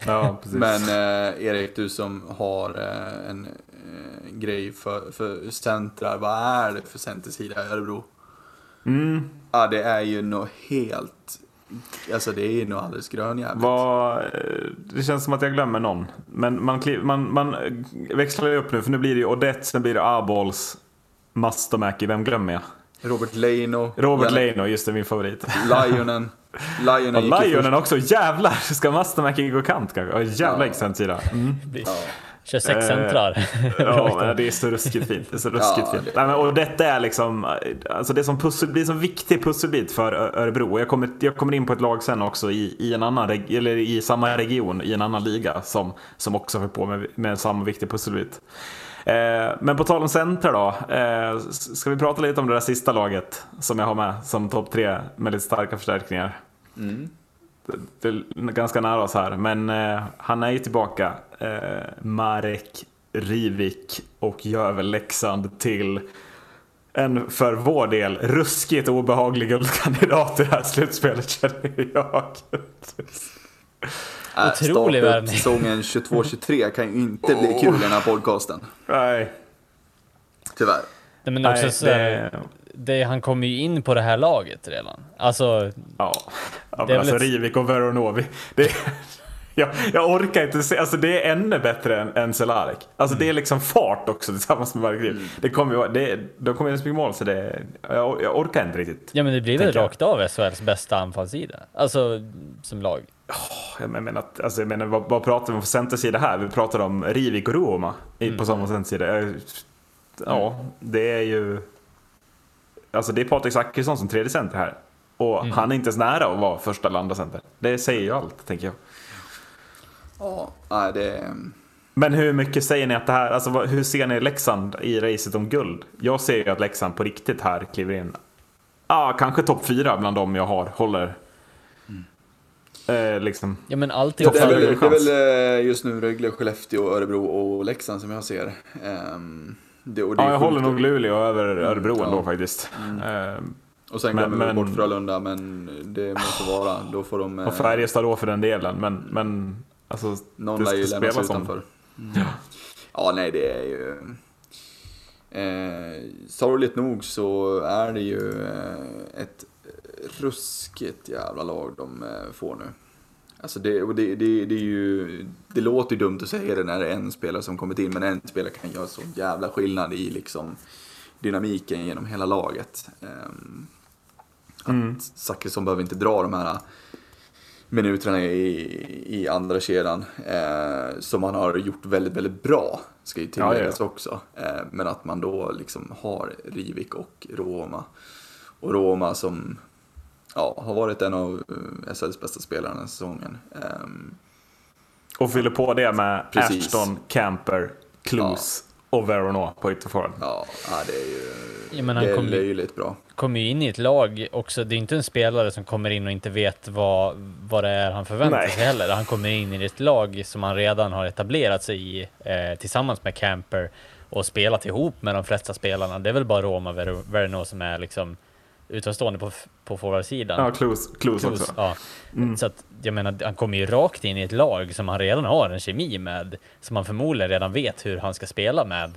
Ja, men eh, Erik, du som har eh, en eh, grej för, för centrar, vad är det för centersida i Örebro? Mm. Ja, det är ju något helt Alltså det är nog alldeles grönjävligt. Vad, det känns som att jag glömmer någon. Men man, man, man växlar ju upp nu för nu blir det ju Odette, sen blir det Abols, Mastomäki, vem glömmer jag? Robert Leino. Robert Leino, just det, min favorit. Lionen. Lionen, ja, Lionen också, jävlar! Ska Mastomäki gå kant kanske? Jävla ja. excentsida. Mm. Ja. Kör sex centrar. Eh, ja, det är så ruskigt fint. Det är så ruskigt ja, fint. Det... Nej, och detta är liksom, alltså det som pussel, blir en viktig pusselbit för Örebro. Jag kommer, jag kommer in på ett lag sen också i, i, en annan, eller i samma region, i en annan liga, som, som också får på med, med samma viktig pusselbit. Eh, men på tal om centra då. Eh, ska vi prata lite om det där sista laget som jag har med som topp tre med lite starka förstärkningar. Mm det är ganska nära oss här, men eh, han är ju tillbaka. Eh, Marek Rivik och gör väl Leksand till en för vår del ruskigt obehaglig guldkandidat i det här slutspelet känner jag. Äh, Otrolig värvning. Säsongen 22-23 kan ju inte bli kul i den här podcasten. Nej. Tyvärr. Nej, men också Nej, så, det det, han kommer ju in på det här laget redan. Alltså... Ja, ja men alltså ett... Rivik och Veronovi. Det, jag, jag orkar inte se, alltså det är ännu bättre än, än Celarek. Alltså mm. det är liksom fart också tillsammans med Mark mm. Det kommer ju, det, de kommer ju mål så det, jag, jag orkar inte riktigt. Ja men det blir väl rakt av SHLs bästa anfallssida? Alltså som lag. Oh, jag menar, alltså, jag menar vad, vad pratar vi om för centersida här? Vi pratar om Rivik och Roma mm. på samma centersida. Ja, det är ju alltså det är Patrik Zackrisson som tredje center här. Och mm. han är inte ens nära att vara första eller andra center. Det säger ju allt, tänker jag. Ja, det är... Men hur mycket säger ni att det här, alltså hur ser ni Leksand i racet om guld? Jag ser ju att Leksand på riktigt här kliver in. Ah, kanske topp fyra bland de jag har, håller. Mm. Eh, liksom. Ja men alltid ja, det, är väl, det är väl eh, just nu Rögle, Skellefteå, Örebro och Leksand som jag ser. Um, det, det ja, jag håller nog Luleå över Örebro mm, ändå ja. faktiskt. Mm. Um, och sen glömmer vi bort Frölunda, men det måste vara. Då får de... Och eh, Färjestad då för den delen, men, men alltså, Någon lär ju lämnas utanför. Mm. Ja. ja, nej det är ju... Eh, sorgligt nog så är det ju eh, ett ruskigt jävla lag de eh, får nu. Alltså det, och det, det, det, är ju, det låter ju dumt att säga det när det är en spelare som kommit in, men en spelare kan göra så jävla skillnad i liksom dynamiken genom hela laget. Mm. Att Zachrisson behöver inte dra de här minuterna i, i andra kedjan. Eh, som han har gjort väldigt, väldigt bra, ska ju tilläggas ja, också. Eh, men att man då liksom har Rivik och Roma. Och Roma som ja, har varit en av eh, SHLs bästa spelare den här säsongen. Eh, och fyller på det med Precis. Ashton, Camper, Klus och Verono på ytterforward. Ja, det är ju ja, men han det är kom löjligt bra. Kommer ju in i ett lag också. Det är inte en spelare som kommer in och inte vet vad, vad det är han förväntar Nej. sig heller. Han kommer in i ett lag som han redan har etablerat sig i eh, tillsammans med Camper och spelat ihop med de flesta spelarna. Det är väl bara Roma Verno som är liksom utomstående på, på forwardsidan. Ja, Clues, Clues också. Ja. Mm. Så att, jag menar, han kommer ju rakt in i ett lag som han redan har en kemi med, som han förmodligen redan vet hur han ska spela med.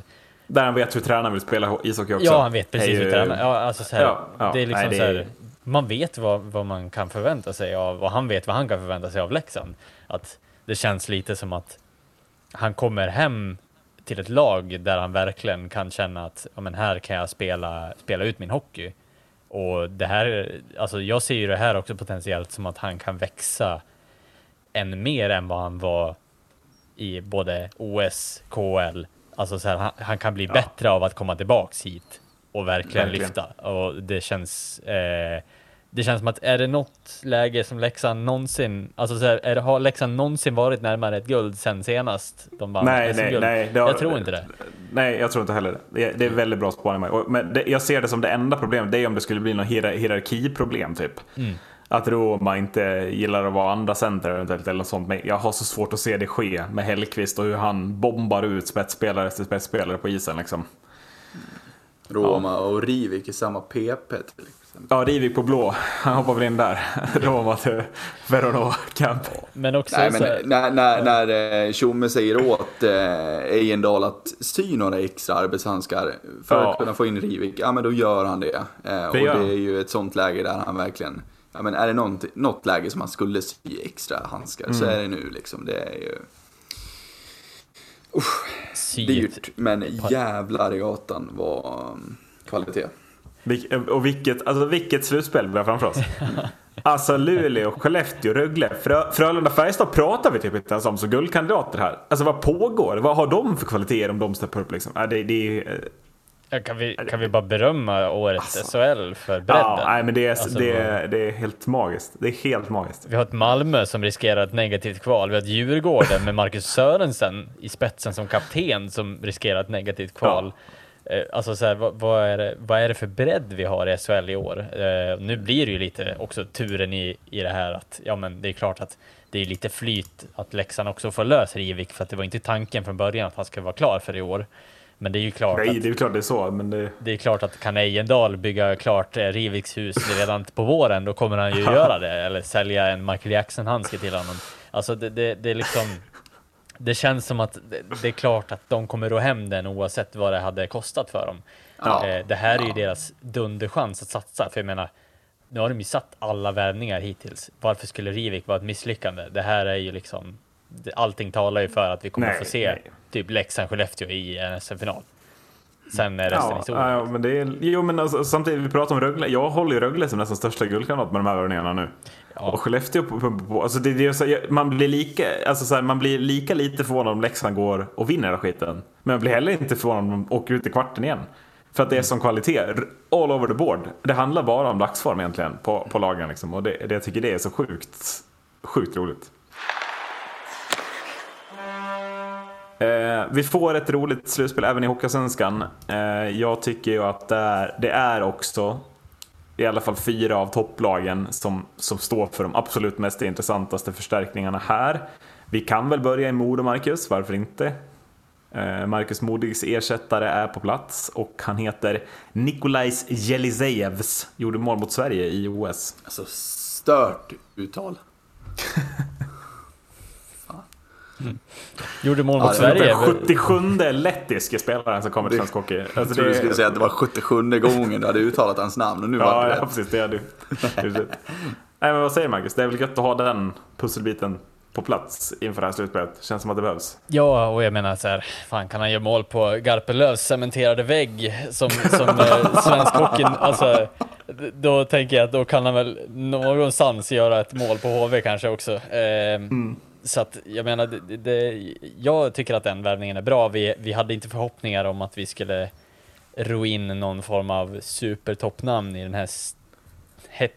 Där han vet hur tränaren vill spela ishockey också. Ja, han vet precis hur tränaren... Ja, alltså så här, ja, ja, det är liksom nej, det så här, man vet vad, vad man kan förvänta sig av, och han vet vad han kan förvänta sig av Leksand. Att det känns lite som att han kommer hem till ett lag där han verkligen kan känna att ja, men här kan jag spela, spela ut min hockey. Och det här, alltså jag ser ju det här också potentiellt som att han kan växa än mer än vad han var i både OS, KL. Alltså så här, han, han, kan bli ja. bättre av att komma tillbaks hit och verkligen, verkligen. lyfta. Och det känns eh, det känns som att är det något läge som Leksand någonsin, alltså så här, är det, har Leksand någonsin varit närmare ett guld sen senast de vann nej, nej, nej, har, Jag tror inte det. Nej, jag tror inte heller det. Det är väldigt bra spaning. Men det, jag ser det som det enda problemet, det är om det skulle bli något hierarkiproblem typ. Mm. Att Roma inte gillar att vara andra center eventuellt eller något sånt. Men jag har så svårt att se det ske med Hellqvist och hur han bombar ut spetsspelare efter spetsspelare på isen liksom. Roma ja. och Rivik i samma PP till Ja, Rivik på blå. Han hoppar väl in där. Roma till Verona Camp. Men också Nej, men när, när, när eh, Tjomme säger åt eh, Ejendal att sy några extra arbetshandskar för ja. att kunna få in Rivik, ja men då gör han det. Eh, och det är ju ett sånt läge där han verkligen, ja men är det något, något läge som han skulle sy extra handskar mm. så är det nu liksom. Det är ju... Usch, dyrt, men jävlar i gatan var um, kvalitet. Och vilket, alltså vilket slutspel vi har framför oss. Alltså Luleå, Skellefteå, Rögle, Frö, Frölunda, Färjestad pratar vi typ inte ens om som guldkandidater här. Alltså vad pågår? Vad har de för kvaliteter om de steppar upp liksom? det, det, kan, vi, kan vi bara berömma årets alltså, SHL för bredden? Ja, nej, men det är, alltså, det, är, det är helt magiskt. Det är helt magiskt. Vi har ett Malmö som riskerar ett negativt kval. Vi har ett Djurgården med Marcus Sörensen i spetsen som kapten som riskerar ett negativt kval. Ja. Eh, alltså så här, vad, vad, är det, vad är det för bredd vi har i SHL i år? Eh, nu blir det ju lite också turen i, i det här att, ja men det är klart att det är lite flyt att Leksand också får lös Rivik för att det var inte tanken från början att han ska vara klar för i år. Men det är ju klart Nej, att, det är klart det är så, men det... Det är klart att kan Ejendal bygga klart eh, Riviks hus redan på våren, då kommer han ju göra det. Eller sälja en Michael Jackson-handske till honom. Alltså det, det, det är liksom det känns som att det, är klart att de kommer ro hem den oavsett vad det hade kostat för dem. Ja. Eh, det här är ju deras dunderchans att satsa, för jag menar, nu har de ju satt alla värvningar hittills. Varför skulle Rivik vara ett misslyckande? Det här är ju liksom, allting talar ju för att vi kommer nej, få se nej. typ Leksand-Skellefteå i en SM-final. Sen är resten ja, historia. Ja, men det är, jo, men alltså, samtidigt, vi pratar om Rögle. Jag håller ju Rögle som nästan största guldkandidat med de här värvningarna nu. Ja. Och Skellefteå på, på, på, alltså det, det, så, man, blir lika, alltså så här, man blir lika lite förvånad om Leksand går och vinner den skiten. Men man blir heller inte förvånad om de åker ut i kvarten igen. För att det är som kvalitet, all over the board. Det handlar bara om dagsform egentligen på, på lagen. Liksom. Och det, det, jag tycker det är så sjukt, sjukt roligt. Eh, vi får ett roligt slutspel även i Hockeyallsvenskan. Eh, jag tycker ju att det är, det är också i alla fall fyra av topplagen som, som står för de absolut mest intressantaste förstärkningarna här. Vi kan väl börja i Modo, Marcus, varför inte? Eh, Marcus Modigs ersättare är på plats och han heter Nikolajs Jelisejevs. Gjorde mål mot Sverige i OS. Alltså stört uttal. Mm. Gjorde mål mot ja, Sverige. Den 77 lettiske spelaren som kommer till svensk hockey. Alltså, jag trodde du skulle säga att det var 77 gången du hade uttalat hans namn och nu ja, var det Ja, precis. Det är du. Nej, men vad säger Marcus? Det är väl gött att ha den pusselbiten på plats inför det här slutspelet. Känns som att det behövs. Ja, och jag menar så här, fan kan han göra mål på Garpenlövs cementerade vägg som, som eh, svensk hockey, alltså då tänker jag att då kan han väl någonstans göra ett mål på HV kanske också. Eh, mm. Så att jag menar, det, det, jag tycker att den värvningen är bra. Vi, vi hade inte förhoppningar om att vi skulle ro in någon form av supertoppnamn i den här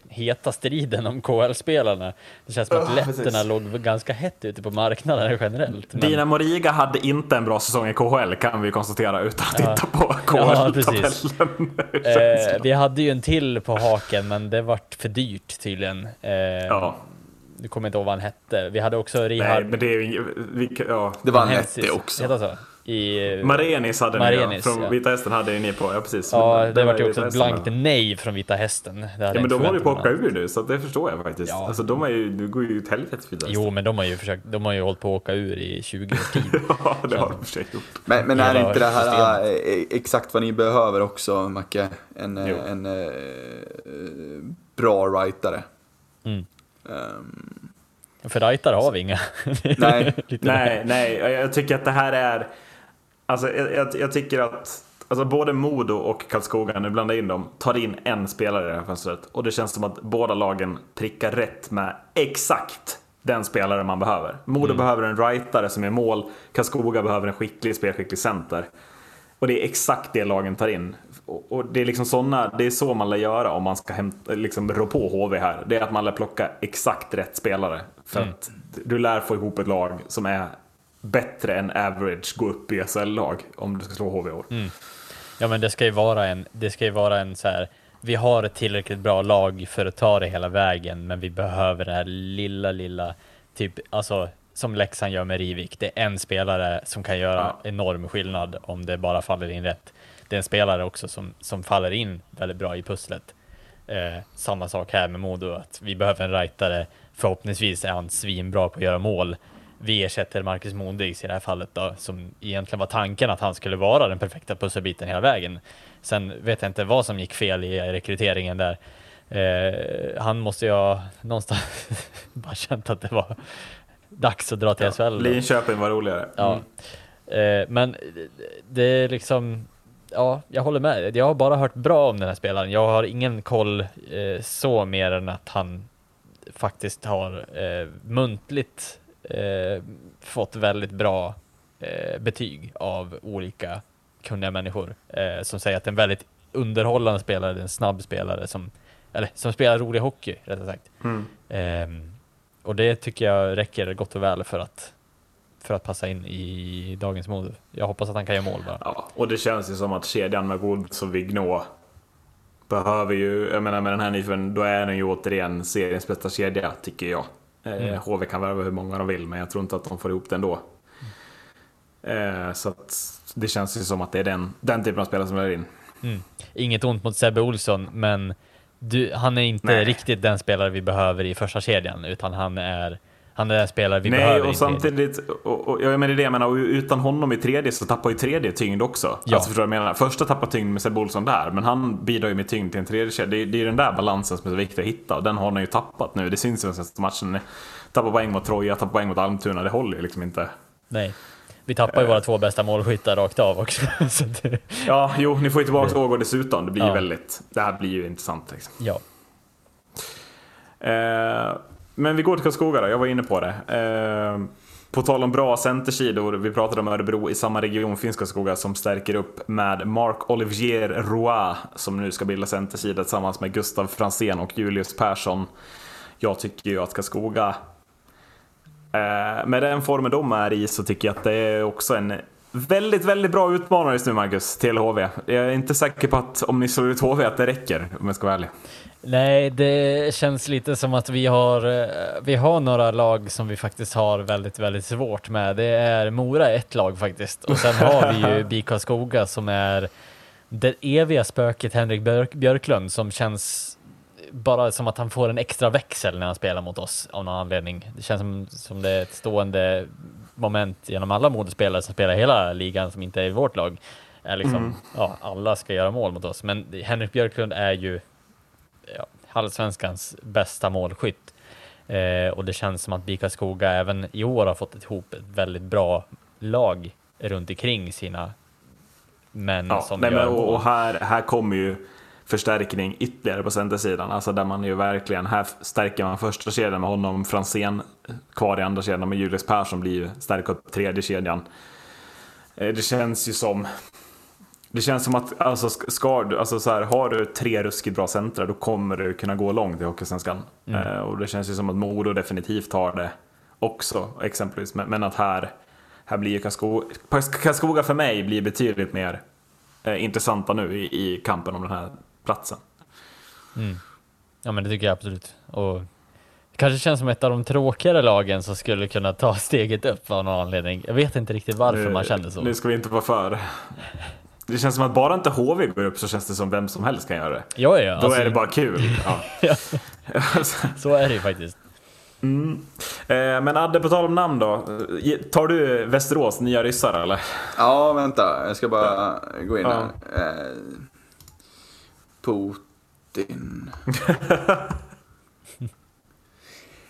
heta striden om KL-spelarna. Det känns som att oh, letterna precis. låg ganska hett ute på marknaden generellt. Men... Dina Moriga hade inte en bra säsong i KHL kan vi konstatera utan att ja. titta på KHL-tabellen. Ja, eh, vi hade ju en till på haken men det vart för dyrt tydligen. Eh, ja. Du kommer inte ihåg vad han hette. Vi hade också Rihard... Nej, men det är ju... Ja. Det var han hette också. Heter så? I, Marenis hade Marenis, ni ja. Från ja. Vita Hästen hade ni på, ja precis. Ja, det var ju också ett blankt nej från Vita Hästen. ja, men de håller ju på att åka ur nu, så det förstår jag faktiskt. Ja. Alltså de är ju, det går ju åt helvete för Vita Jo, men de har ju försökt, de har ju hållit på att åka ur i 20 års tid. ja, det har de för gjort. Men, men är inte det här system. Eh, exakt vad ni behöver också, Macke? En, eh, en, en, uh, bra writare. Mm. Um, för rightare har vi inga. nej, nej, nej, jag tycker att det här är Alltså, jag, jag, jag tycker att alltså, både Modo och Karlskoga, nu blandar in dem, tar in en spelare i det här fönstret. Och det känns som att båda lagen prickar rätt med exakt den spelare man behöver. Modo mm. behöver en rightare som är mål, Karlskoga behöver en skicklig, spelskicklig center. Och det är exakt det lagen tar in. Och det är liksom såna, det är så man lär göra om man ska hämta, liksom rå på HV här. Det är att man lär plocka exakt rätt spelare. För mm. att du lär få ihop ett lag som är bättre än average gå upp i SL-lag om du ska slå HV år. Mm. Ja men det ska ju vara en, det ska ju vara en så här, vi har ett tillräckligt bra lag för att ta det hela vägen, men vi behöver det här lilla, lilla, typ, alltså som Leksand gör med Rivik. Det är en spelare som kan göra ja. enorm skillnad om det bara faller in rätt. Det är en spelare också som, som faller in väldigt bra i pusslet. Eh, samma sak här med Modo, att vi behöver en rightare. Förhoppningsvis är han svinbra på att göra mål, vi ersätter Marcus Mondigs i det här fallet då, som egentligen var tanken att han skulle vara den perfekta pusselbiten hela vägen. Sen vet jag inte vad som gick fel i rekryteringen där. Eh, han måste ju ha någonstans bara känt att det var dags att dra till SHL. Ja, Linköping var roligare. Ja. Mm. Eh, men det är liksom, ja, jag håller med. Jag har bara hört bra om den här spelaren. Jag har ingen koll eh, så mer än att han faktiskt har eh, muntligt eh, fått väldigt bra eh, betyg av olika kunniga människor eh, som säger att det är en väldigt underhållande spelare, det är en snabb spelare som, eller som spelar rolig hockey rättare sagt. Mm. Ehm, och det tycker jag räcker gott och väl för att för att passa in i dagens mode. Jag hoppas att han kan göra mål bara. Ja, och det känns ju som att kedjan med Woods och Vignå behöver ju, jag menar med den här nyförvärven, då är den ju återigen seriens bästa kedja, tycker jag. Mm. HV kan värva hur många de vill, men jag tror inte att de får ihop det ändå. Mm. Så att det känns ju som att det är den, den typen av spelare som är in. Mm. Inget ont mot Sebbe Olsson, men du, han är inte Nej. riktigt den spelare vi behöver i första kedjan, utan han är han är den spelare vi Nej, behöver. Nej, och samtidigt, och, och, jag menar det jag menar, utan honom i tredje så tappar ju tredje tyngd också. Ja. Alltså förstår du vad jag menar? Första tappar tyngd med Sebbe Olsson där, men han bidrar ju med tyngd till en tredje kedja. Det, det är ju den där balansen som är så viktig att hitta och den har han ju tappat nu. Det syns ju den senaste matchen. Tappar poäng mot Troja, tappar poäng mot Almtuna, det håller ju liksom inte. Nej. Vi tappar ju våra två bästa målskyttar rakt av också. det... Ja, jo, ni får ju tillbaka Ågård dessutom. Det blir ja. väldigt, det här blir ju intressant. Liksom. Ja. Eh, men vi går till Karlskoga då, jag var inne på det. Eh, på tal om bra centersidor, vi pratade om Örebro i samma region finns Karlskoga som stärker upp med Mark Olivier Roy som nu ska bilda centersida tillsammans med Gustav Fransén och Julius Persson. Jag tycker ju att Karlskoga Eh, med den formen de är i så tycker jag att det är också en väldigt, väldigt bra utmanare just nu Marcus, till HV. Jag är inte säker på att om ni slår ut HV att det räcker, om jag ska vara ärlig. Nej, det känns lite som att vi har, eh, vi har några lag som vi faktiskt har väldigt, väldigt svårt med. Det är Mora ett lag faktiskt och sen har vi ju BIK Skoga som är det eviga spöket Henrik Björklund som känns bara som att han får en extra växel när han spelar mot oss av någon anledning. Det känns som, som det är ett stående moment genom alla modespelare som spelar hela ligan som inte är i vårt lag. Är liksom, mm. ja, alla ska göra mål mot oss, men Henrik Björklund är ju ja, allsvenskans bästa målskytt. Eh, och det känns som att Bika Skoga även i år har fått ihop ett väldigt bra lag runt omkring sina män ja, som nej, gör men, och, och här, här kommer ju förstärkning ytterligare på centersidan. Alltså där man ju verkligen, här stärker man första kedjan med honom, Fransén kvar i andra kedjan med Julius Persson blir ju stärka upp tredje kedjan. Eh, det känns ju som det känns som att alltså, ska alltså så här, har du tre ruskigt bra centra då kommer du kunna gå långt i Hockeysvenskan. Mm. Eh, och det känns ju som att Modo definitivt har det också exempelvis. Men, men att här, här blir Karlskoga, Karlskoga för mig blir betydligt mer eh, intressanta nu i, i kampen om den här platsen. Mm. Ja men det tycker jag absolut. Och det kanske känns som ett av de tråkigare lagen som skulle kunna ta steget upp av någon anledning. Jag vet inte riktigt varför nu, man känner så. Nu ska vi inte vara för. Det känns som att bara inte HV går upp så känns det som vem som helst kan göra det. Ja, ja, Då alltså... är det bara kul. Ja. så är det ju faktiskt. Mm. Eh, men Adde, på tal om namn då. Tar du Västerås nya ryssar eller? Ja, vänta. Jag ska bara gå in här. Eh, Putin.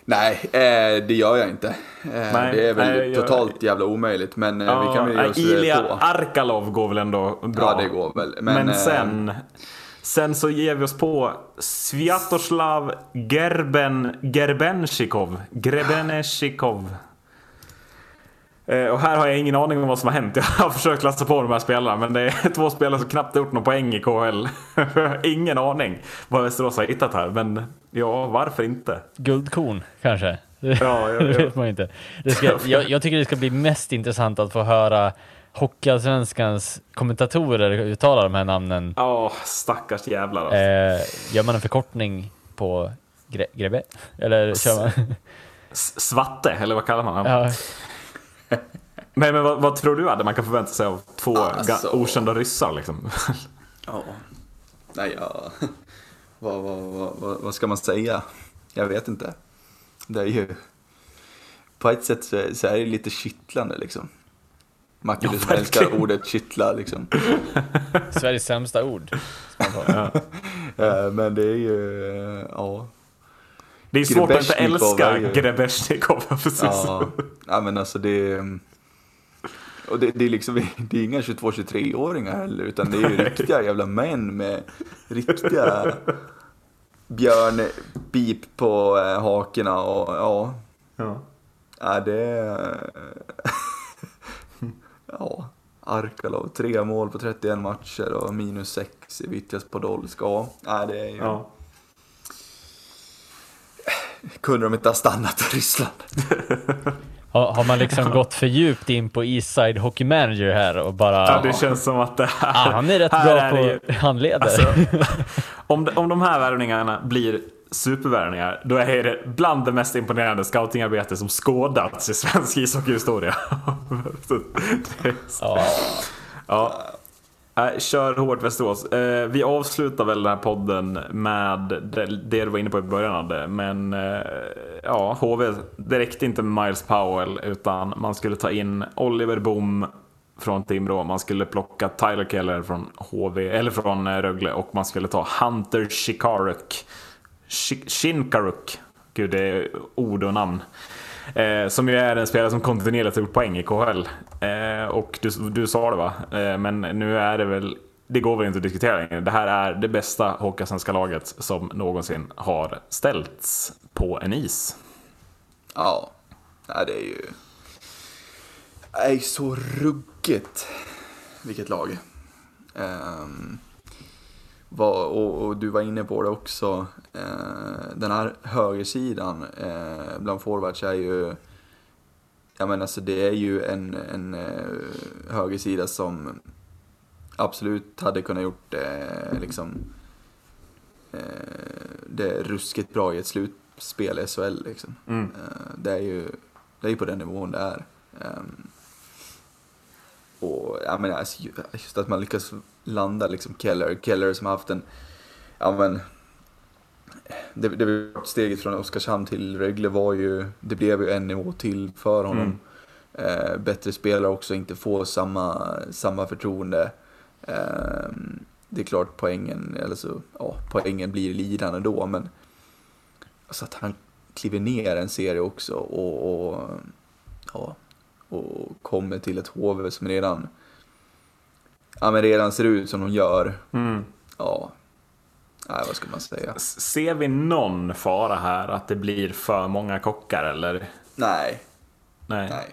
Nej, eh, det gör jag inte. Eh, nej, det är väl nej, totalt jävla omöjligt, men eh, ja, vi kan väl ge oss Ilja på. Arkalov går väl ändå bra? Ja, det går väl. Men, men sen, sen så ger vi oss på Sviatoslav Gerben, Gerbenshikov. Grebeneshikov. Eh, och här har jag ingen aning om vad som har hänt. Jag har försökt läsa på de här spelarna men det är två spelare som knappt gjort någon poäng i KHL. ingen aning vad Västerås har hittat här men ja, varför inte? Guldkorn kanske? Ja, ja, ja. det vet man inte. Ska, jag, jag, tycker det ska bli mest intressant att få höra Hockeyallsvenskans kommentatorer uttala de här namnen. Ja, oh, stackars jävlar alltså. eh, Gör man en förkortning på gre Grebe? Eller kör man? Svatte, eller vad kallar man honom? Ja. Nej men vad, vad, tror du att man kan förvänta sig av två alltså... okända ryssar liksom? ja, nej ja, vad, vad, vad, vad ska man säga? Jag vet inte. Det är ju, på ett sätt så är, så är det lite kittlande liksom. Macke, du som älskar ordet kittla liksom. Sveriges sämsta ord. ja. men det är ju, ja. Det är svårt att inte älska precis. Ja, ja, men alltså det är... Och det, det, är liksom, det är inga 22-23-åringar heller, utan det är ju riktiga jävla män med riktiga björnbip på eh, hakorna och ja. Ja. Ja, det är... ja, Arkalov, tre mål på 31 matcher och minus 6 i Vittjas Podolska. Ja, det är ju... Ja kunde de inte ha stannat i Ryssland. Har, har man liksom gått för djupt in på Eastside Hockey Manager här och bara... Ja, det känns som att det här... Ah, han är rätt bra på ju, handleder. Alltså, om, om de här värvningarna blir supervärvningar, då är det bland det mest imponerande scoutingarbete som skådats i svensk ishockeyhistoria. ja. ja. Äh, kör hårt Västerås. Eh, vi avslutar väl den här podden med det, det du var inne på i början Adde. Men eh, ja, HV, det räckte inte med Miles Powell utan man skulle ta in Oliver Boom från Timrå, man skulle plocka Tyler Keller från HV, eller från eh, Rögle och man skulle ta Hunter Shikaruk. Shinkaruk. Gud, det är ord och namn. Eh, som ju är en spelare som kontinuerligt har gjort poäng i KHL. Eh, och du, du sa det va? Eh, men nu är det väl, det går väl inte att diskutera längre. Det här är det bästa Hockeysvenska laget som någonsin har ställts på en is. Ja, det är ju... Det är så ruggigt vilket lag. Um, var, och, och, du var inne på det också, eh, den här högersidan eh, bland forwards är ju ja men alltså det är ju en, en uh, högersida som absolut hade kunnat gjort uh, liksom uh, det ruskigt bra i ett slutspel i SHL liksom. Mm. det är ju det är på den nivån det är. Um, och ja men alltså, just att man lyckas landa liksom Keller, Keller som har haft en, ja men det, det steget från Oskarshamn till Rögle var ju, det blev ju en nivå till för honom. Mm. Eh, bättre spelare också, inte få samma, samma förtroende. Eh, det är klart poängen, eller så, ja, poängen blir lidande då, men alltså att han kliver ner en serie också och, och, ja, och kommer till ett HV som redan, ja, men redan ser ut som de gör. Mm. Ja, Nej, vad ska man säga? Ser vi någon fara här att det blir för många kockar eller? Nej. Nej. Nej.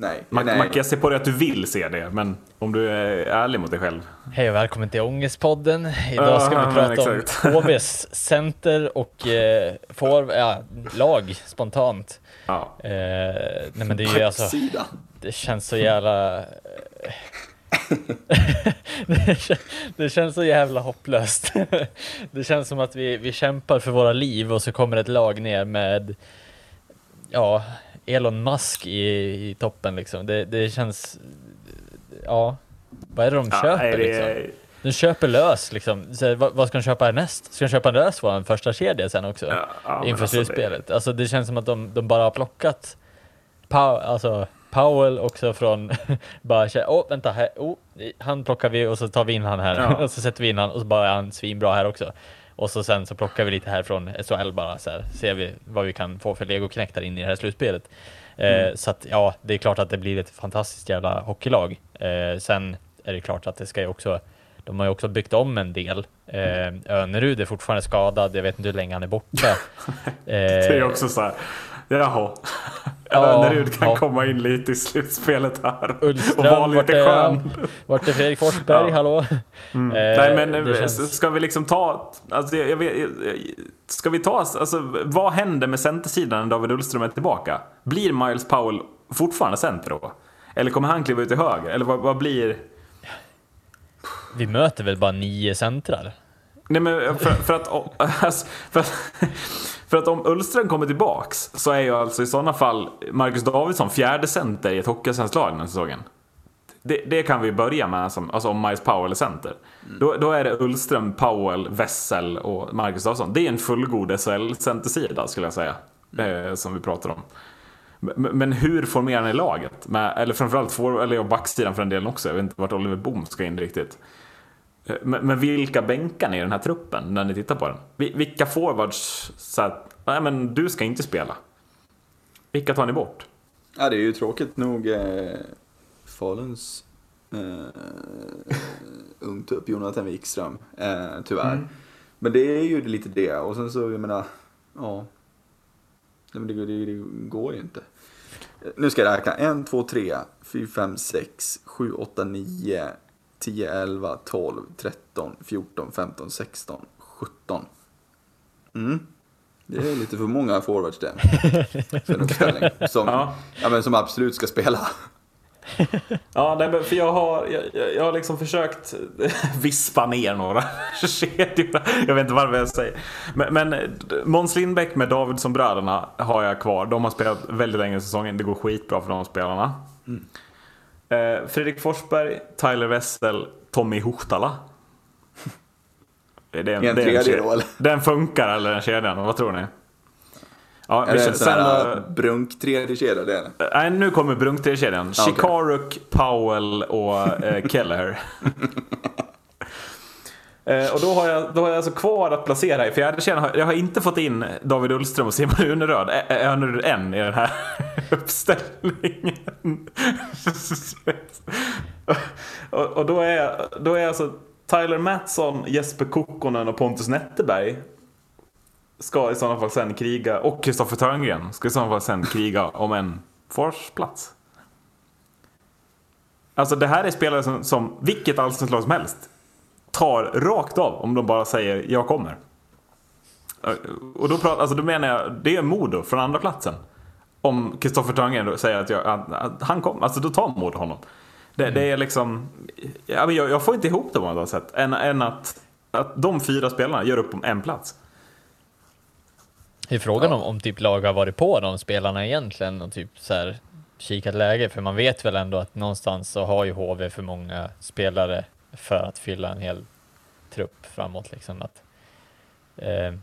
Nej. Man, nej. man kan se på det att du vill se det, men om du är ärlig mot dig själv. Hej och välkommen till Ångestpodden. Idag ska vi prata om HVs center och eh, får, ja, lag spontant. Ja. Eh, nej men det är ju alltså, det känns så jävla det, känns, så jävla hopplöst. det känns som att vi, vi kämpar för våra liv och så kommer ett lag ner med ja, Elon Musk i, i toppen liksom. Det, det känns, ja, vad är det de ja, köper det... liksom? De köper lös liksom. Så, vad, vad, ska de köpa härnäst? Ska de köpa lös vår första kedja sen också? Ja, ja, inför alltså slutspelet? Det... Alltså det känns som att de, de bara har plockat alltså Powell också från bara åh oh, vänta här, oh, han plockar vi och så tar vi in han här ja. och så sätter vi in han och så bara är han svinbra här också. Och så sen så plockar vi lite här från SHL bara så här, ser vi vad vi kan få för legoknektar in i det här slutspelet. Eh, mm. Eh, så att ja, det är klart att det blir ett fantastiskt jävla hockeylag. Eh, sen är det klart att det ska ju också de har ju också byggt om en del. Eh, Önerud är fortfarande skadad, jag vet inte hur länge han är borta. Eh, det är också så här, Jaha. Ja, Nerud kan ja. komma in lite i slutspelet här. Ullström, och vara lite skön. Vart är Fredrik Forsberg? Ja. Hallå? Mm. Eh, Nej men känns... ska vi liksom ta... Alltså, jag vet, ska vi ta... Alltså, vad händer med centersidan när David Ullström är tillbaka? Blir Miles Powell fortfarande center då? Eller kommer han kliva ut till höger? Eller vad, vad blir... Vi möter väl bara nio centrar? Nej men för, för att... Alltså, för, för att om Ullström kommer tillbaks så är ju alltså i sådana fall Marcus Davidsson fjärde center i ett Hockeyallsvenskt lag den här säsongen. Det, det, kan vi börja med, som, alltså om Miles Powell är center. Mm. Då, då, är det Ullström, Powell, Wessel och Marcus Davidsson. Det är en fullgod SHL-centersida skulle jag säga. Mm. Eh, som vi pratar om. Men, men hur formerar ni laget? Med, eller framförallt for, eller backsidan för den delen också. Jag vet inte vart Oliver Boom ska in riktigt. Eh, men, men vilka bänkar ni i den här truppen när ni tittar på den? Vilka forwards så att, nej men du ska inte spela? Vilka tar ni bort? Ja, det är ju tråkigt nog eh, Faluns eh, ungtupp Jonathan Wikström, eh, tyvärr. Mm. Men det är ju lite det, och sen så, jag menar, ja. Nej, men det, det, det går ju inte. Nu ska jag räkna. 1, 2, 3, 4, 5, 6, 7, 8, 9, 10, 11, 12, 13, 14, 15, 16, 17. Mm. Det är lite för många forwards det. Som, ja. ja. men som absolut ska spela. Ja, nej, för jag har, jag, jag har liksom försökt vispa ner några. Jag vet inte varför jag säger. Men, men Måns Lindbäck med Davidsson-bröderna har jag kvar. De har spelat väldigt länge i säsongen. Det går skitbra för de spelarna. Mm. Eh, Fredrik Forsberg, Tyler Wessel, Tommy Huhtala. Det är en, en tredje då eller? Den funkar eller den kedjan, vad tror ni? Ja, är det en sån här uh, brunk tredje kedja det är Nej, nu kommer brunk tredje kedjan. Okay. Chikaruk, Powell och eh, Keller. Eh, och då har, jag, då har jag alltså kvar att placera i fjärde kedjan. Jag har inte fått in David Ullström och Simon Uneröd eh, eh, än i den här uppställningen. och, och då, är, då är alltså Tyler Mattsson, Jesper Kokkonen och Pontus Netterberg ska i sådana fall sen kriga, och Kristoffer Törngren ska i sådana fall sen kriga om en forsplats. Alltså det här är spelare som, som vilket allsvenskt lag som helst tar rakt av om de bara säger jag kommer. Och då, pratar, alltså då menar jag, det är Modo från andra platsen. om Kristoffer Törngren säger att, jag, att, han kommer, alltså då tar Modo honom. Det, det, är liksom, jag, jag får inte ihop det på något sätt. Än, än att, att de fyra spelarna gör upp om en plats. Det är frågan ja. om, om typ lag har varit på de spelarna egentligen och typ så här kikat läge, för man vet väl ändå att någonstans så har ju HV för många spelare för att fylla en hel trupp framåt liksom. Att, eh,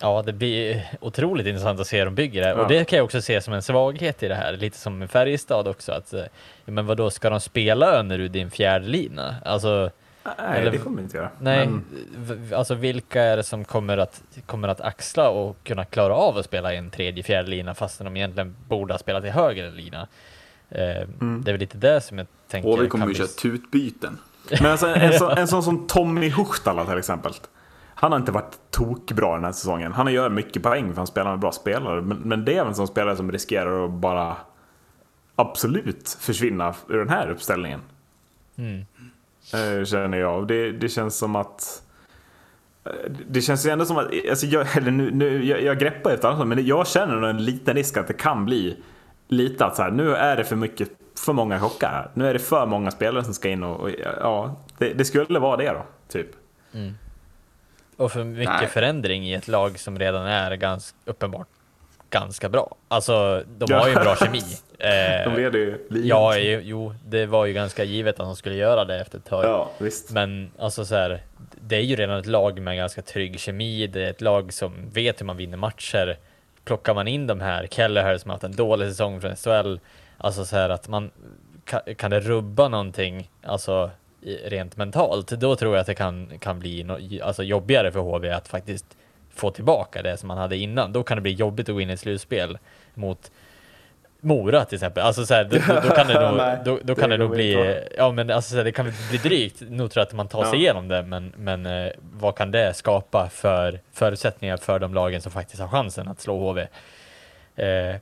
ja, det blir otroligt intressant att se hur de bygger det. Ja. och det kan jag också se som en svaghet i det här, lite som med Färjestad också. Att, eh, men vad då ska de spela Önnerud din fjärde lina? Alltså, Nej, eller, det kommer de inte göra. Nej, men... alltså vilka är det som kommer att, kommer att axla och kunna klara av att spela i en tredje, fjärde lina fastän de egentligen borde ha spelat i högre lina? Eh, mm. Det är väl lite det som jag tänker. Och vi kommer ju köra tutbyten. Men alltså, en, så, en sån som Tommy Huchtala till exempel. Han har inte varit tokbra den här säsongen. Han har gjort mycket poäng för han spelar med bra spelare. Men, men det är väl en sån spelare som riskerar att bara absolut försvinna ur den här uppställningen. Mm. Eh, känner jag. Det, det känns som att... Eh, det känns ju ändå som att, alltså jag, eller nu, nu, jag, jag greppar efter annat, men jag känner nog en liten risk att det kan bli lite att så här, nu är det för mycket, för många chockar här. Nu är det för många spelare som ska in och, och ja, det, det, skulle vara det då, typ. Mm. Och för mycket Nej. förändring i ett lag som redan är ganska uppenbart ganska bra. Alltså, de har ju en bra kemi. Eh, de leder ju livet. Ja, jo, det var ju ganska givet att de skulle göra det efter ett tag. Ja, visst. Men alltså så här, det är ju redan ett lag med ganska trygg kemi. Det är ett lag som vet hur man vinner matcher. Plockar man in de här, Kelleher som har haft en dålig säsong från SHL, alltså så här att man kan, det rubba någonting, alltså rent mentalt, då tror jag att det kan, kan bli no, alltså jobbigare för HV att faktiskt få tillbaka det som man hade innan. Då kan det bli jobbigt att gå in i slutspel mot Mora till exempel, alltså så här, då, då, kan det nog, Nej, då, då kan det, det nog bli, ja men alltså så här, det kan bli drygt, nog tror jag att man tar sig ja. igenom det, men, men eh, vad kan det skapa för förutsättningar för de lagen som faktiskt har chansen att slå HV? Eh,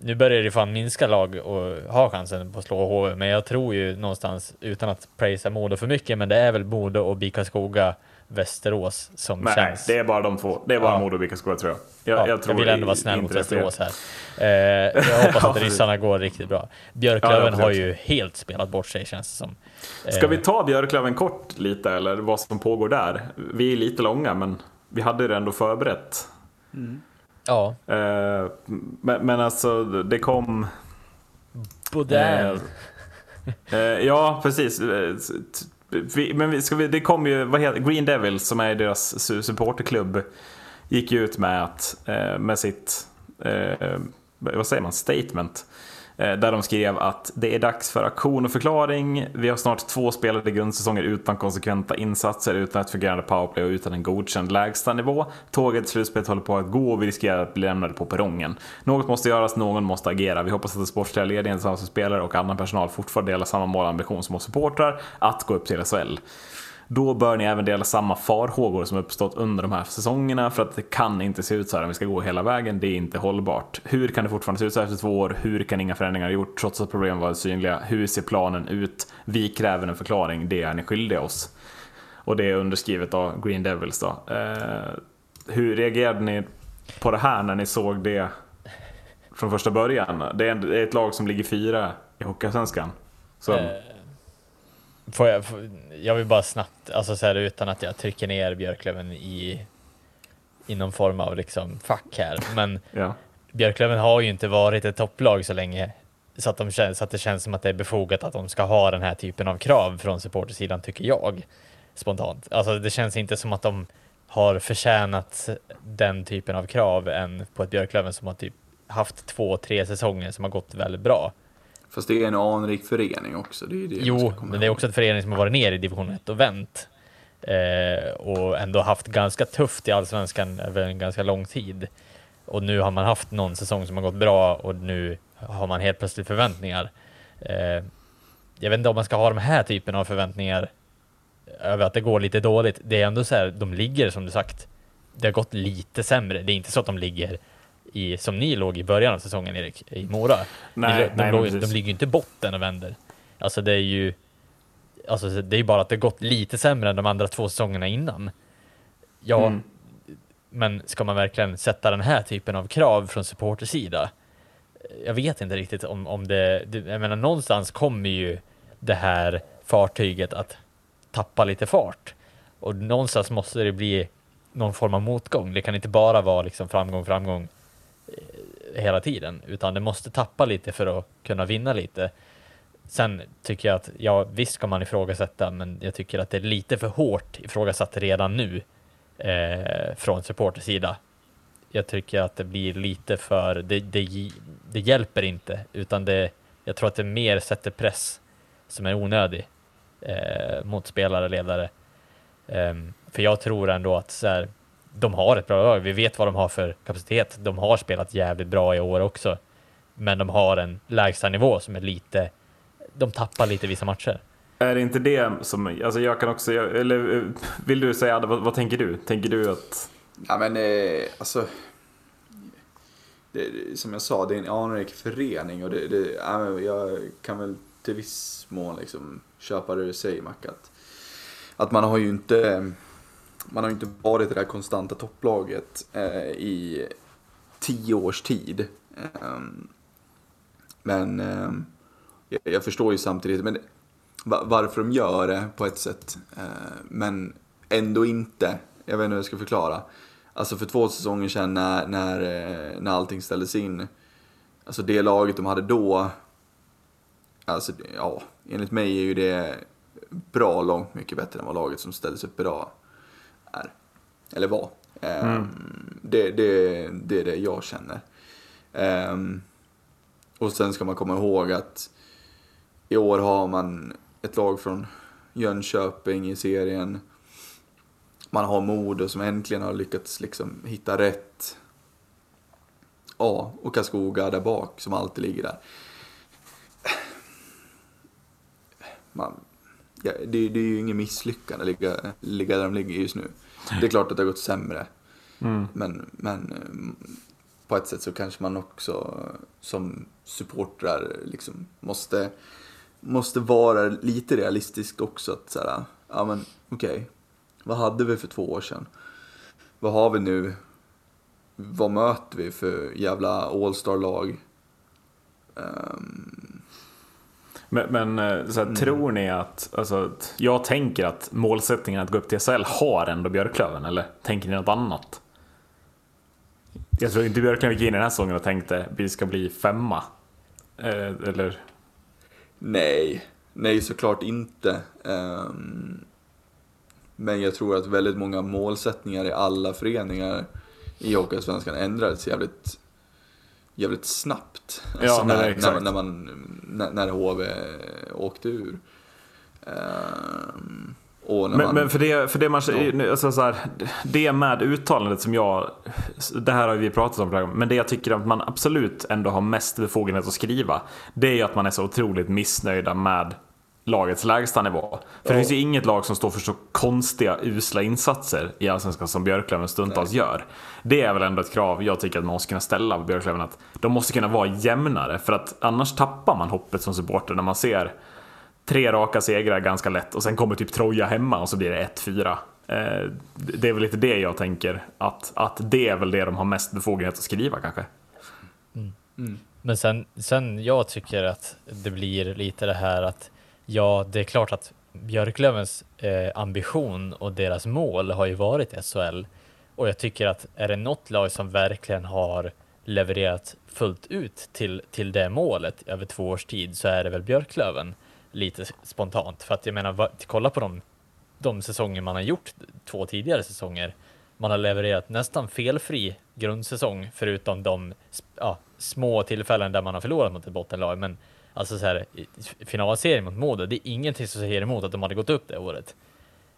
nu börjar det fan minska lag och ha chansen på att slå HV, men jag tror ju någonstans, utan att prisa Modo för mycket, men det är väl Modo och Bika Skoga Västerås som Nej, känns... det är bara de två. Det är bara ja. Modo och Bickaskoga tror jag. Jag, ja, jag, tror jag vill ändå vara snäll mot Västerås här. Eh, jag hoppas att ryssarna går riktigt bra. Björklöven ja, har ju helt spelat bort sig känns det som. Eh. Ska vi ta Björklöven kort lite eller vad som pågår där? Vi är lite långa men vi hade det ändå förberett. Mm. Ja. Eh, men, men alltså det kom... Baudin. Eh, eh, ja, precis vi, men vi, ska vi, det kom ju, vad heter Green Devils som är deras supporterklubb gick ju ut med, att, eh, med sitt, eh, eh, vad säger man, statement. Eh, där de skrev att det är dags för aktion och förklaring. Vi har snart två spelade grundsäsonger utan konsekventa insatser, utan ett fungerande powerplay och utan en godkänd lägstanivå. Tåget i slutspelet håller på att gå och vi riskerar att bli lämnade på perrongen. Något måste göras, någon måste agera. Vi hoppas att den sportsliga ledningen tillsammans med spelare och annan personal fortfarande delar samma mål och ambition som oss supportrar, att gå upp till SHL. Då bör ni även dela samma farhågor som uppstått under de här säsongerna för att det kan inte se ut så här om vi ska gå hela vägen. Det är inte hållbart. Hur kan det fortfarande se ut så här efter två år? Hur kan inga förändringar ha gjorts trots att problemen varit synliga? Hur ser planen ut? Vi kräver en förklaring. Det är ni skyldiga oss. Och det är underskrivet av Green Devils då. Eh, hur reagerade ni på det här när ni såg det från första början? Det är ett lag som ligger fyra i Hockeyallsvenskan. Som eh, Får jag, jag vill bara snabbt, alltså så här, utan att jag trycker ner Björklöven i, i någon form av liksom fack här, men ja. Björklöven har ju inte varit ett topplag så länge så att, de känns, så att det känns som att det är befogat att de ska ha den här typen av krav från supportersidan, tycker jag spontant. Alltså det känns inte som att de har förtjänat den typen av krav än på ett Björklöven som har typ haft två, tre säsonger som har gått väldigt bra. Fast det är en anrik förening också. Det är det jo, men det är också en förening som har varit ner i division 1 och vänt. Eh, och ändå haft ganska tufft i allsvenskan över en ganska lång tid. Och nu har man haft någon säsong som har gått bra och nu har man helt plötsligt förväntningar. Eh, jag vet inte om man ska ha de här typen av förväntningar över att det går lite dåligt. Det är ändå så här, de ligger som du sagt. Det har gått lite sämre. Det är inte så att de ligger i, som ni låg i början av säsongen Erik, i Mora. Nej, de, nej, låg, de ligger ju inte botten och vänder. Alltså det är ju Alltså det är bara att det gått lite sämre än de andra två säsongerna innan. Ja, mm. men ska man verkligen sätta den här typen av krav från supportersida? jag vet inte riktigt om, om det, det, jag menar någonstans kommer ju det här fartyget att tappa lite fart och någonstans måste det bli någon form av motgång. Det kan inte bara vara liksom framgång, framgång Eh, hela tiden, utan det måste tappa lite för att kunna vinna lite. Sen tycker jag att, ja visst ska man ifrågasätta, men jag tycker att det är lite för hårt ifrågasatt redan nu eh, från supportersida. Jag tycker att det blir lite för, det, det, det hjälper inte, utan det, jag tror att det mer sätter press som är onödig eh, mot spelare och ledare. Eh, för jag tror ändå att så här, de har ett bra lag. Vi vet vad de har för kapacitet. De har spelat jävligt bra i år också, men de har en lägsta nivå som är lite. De tappar lite vissa matcher. Är det inte det som, alltså jag kan också, eller vill du säga, vad, vad tänker du? Tänker du att? Ja men eh, alltså. Det, som jag sa, det är en anrik förening och det, det, jag kan väl till viss mån liksom köpa det du säger Mac. Att, att man har ju inte, man har inte varit det där konstanta topplaget eh, i tio års tid. Eh, men eh, jag förstår ju samtidigt men, varför de gör det på ett sätt. Eh, men ändå inte. Jag vet inte hur jag ska förklara. Alltså för två säsonger sedan när, när, eh, när allting ställdes in. Alltså det laget de hade då. Alltså ja, enligt mig är ju det bra långt mycket bättre än vad laget som ställdes upp idag är. Eller var. Ehm, mm. Det, det, det är det jag känner. Um, och sen ska man komma ihåg att i år har man ett lag från Jönköping i serien. Man har Modo som äntligen har lyckats liksom hitta rätt. Ja, och Karlskoga där bak som alltid ligger där. Man, ja, det, det, är ju ingen misslyckande att ligga, ligga där de ligger just nu. Det är klart att det har gått sämre. Mm. Men, men eh, på ett sätt så kanske man också som supportrar liksom måste, måste vara lite realistisk också. Att så här, ja men okej, okay. vad hade vi för två år sedan? Vad har vi nu? Vad möter vi för jävla All-star-lag? Um, men, men eh, så här, mm. tror ni att, alltså, jag tänker att målsättningen att gå upp till SHL har ändå Björklöven, eller tänker ni något annat? Jag tror inte Björklöven gick in i den här säsongen och tänkte vi ska bli femma. Eh, eller? Nej, nej såklart inte. Um, men jag tror att väldigt många målsättningar i alla föreningar i Hockeyallsvenskan ändrades jävligt jävligt snabbt. Ja, alltså när, när, när, man, när, när HV åkte ur. Um, men, man... men, för det, för det man, alltså så här, det med uttalandet som jag, det här har vi pratat om, men det jag tycker att man absolut ändå har mest befogenhet att skriva, det är ju att man är så otroligt missnöjda med lagets lägsta nivå. För det finns ju inget lag som står för så konstiga, usla insatser i Allsvenskan som Björklöven stundtals Nej. gör. Det är väl ändå ett krav jag tycker att man måste kunna ställa på Björklöven, att de måste kunna vara jämnare. För att annars tappar man hoppet som supporter när man ser tre raka segrar ganska lätt och sen kommer typ Troja hemma och så blir det 1-4. Eh, det är väl lite det jag tänker, att, att det är väl det de har mest befogenhet att skriva kanske. Mm. Mm. Men sen, sen jag tycker att det blir lite det här att Ja, det är klart att Björklövens eh, ambition och deras mål har ju varit SHL. Och jag tycker att är det något lag som verkligen har levererat fullt ut till, till det målet över två års tid så är det väl Björklöven. Lite spontant. För att jag menar, va, kolla på de, de säsonger man har gjort två tidigare säsonger. Man har levererat nästan felfri grundsäsong förutom de ja, små tillfällen där man har förlorat mot ett bottenlag. Men Alltså så här, finalserien mot Modo, det är ingenting som säger emot att de hade gått upp det året.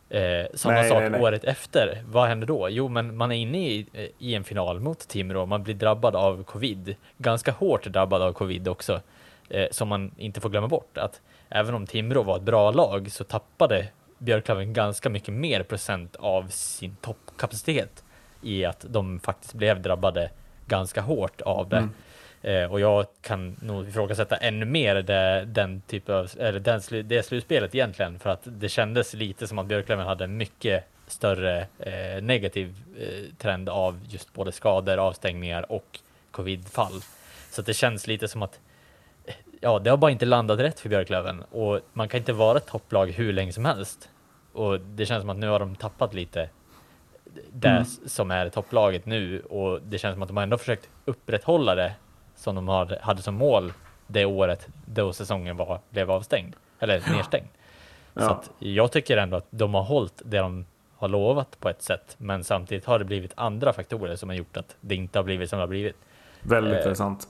Eh, samma nej, sak nej, nej. året efter, vad händer då? Jo, men man är inne i, i en final mot Timrå, man blir drabbad av covid, ganska hårt drabbad av covid också, eh, som man inte får glömma bort. Att även om Timrå var ett bra lag så tappade Björklöven ganska mycket mer procent av sin toppkapacitet i att de faktiskt blev drabbade ganska hårt av det. Mm. Eh, och jag kan nog ifrågasätta ännu mer det, den typ av, eller den, det slutspelet egentligen, för att det kändes lite som att Björklöven hade mycket större eh, negativ eh, trend av just både skador, avstängningar och covidfall. Så det känns lite som att ja, det har bara inte landat rätt för Björklöven och man kan inte vara ett topplag hur länge som helst. Och det känns som att nu har de tappat lite det mm. som är topplaget nu och det känns som att de har ändå försökt upprätthålla det som de hade som mål det året då säsongen var, blev avstängd eller nedstängd. Ja. Så att jag tycker ändå att de har hållit det de har lovat på ett sätt, men samtidigt har det blivit andra faktorer som har gjort att det inte har blivit som det har blivit. Väldigt eh. intressant.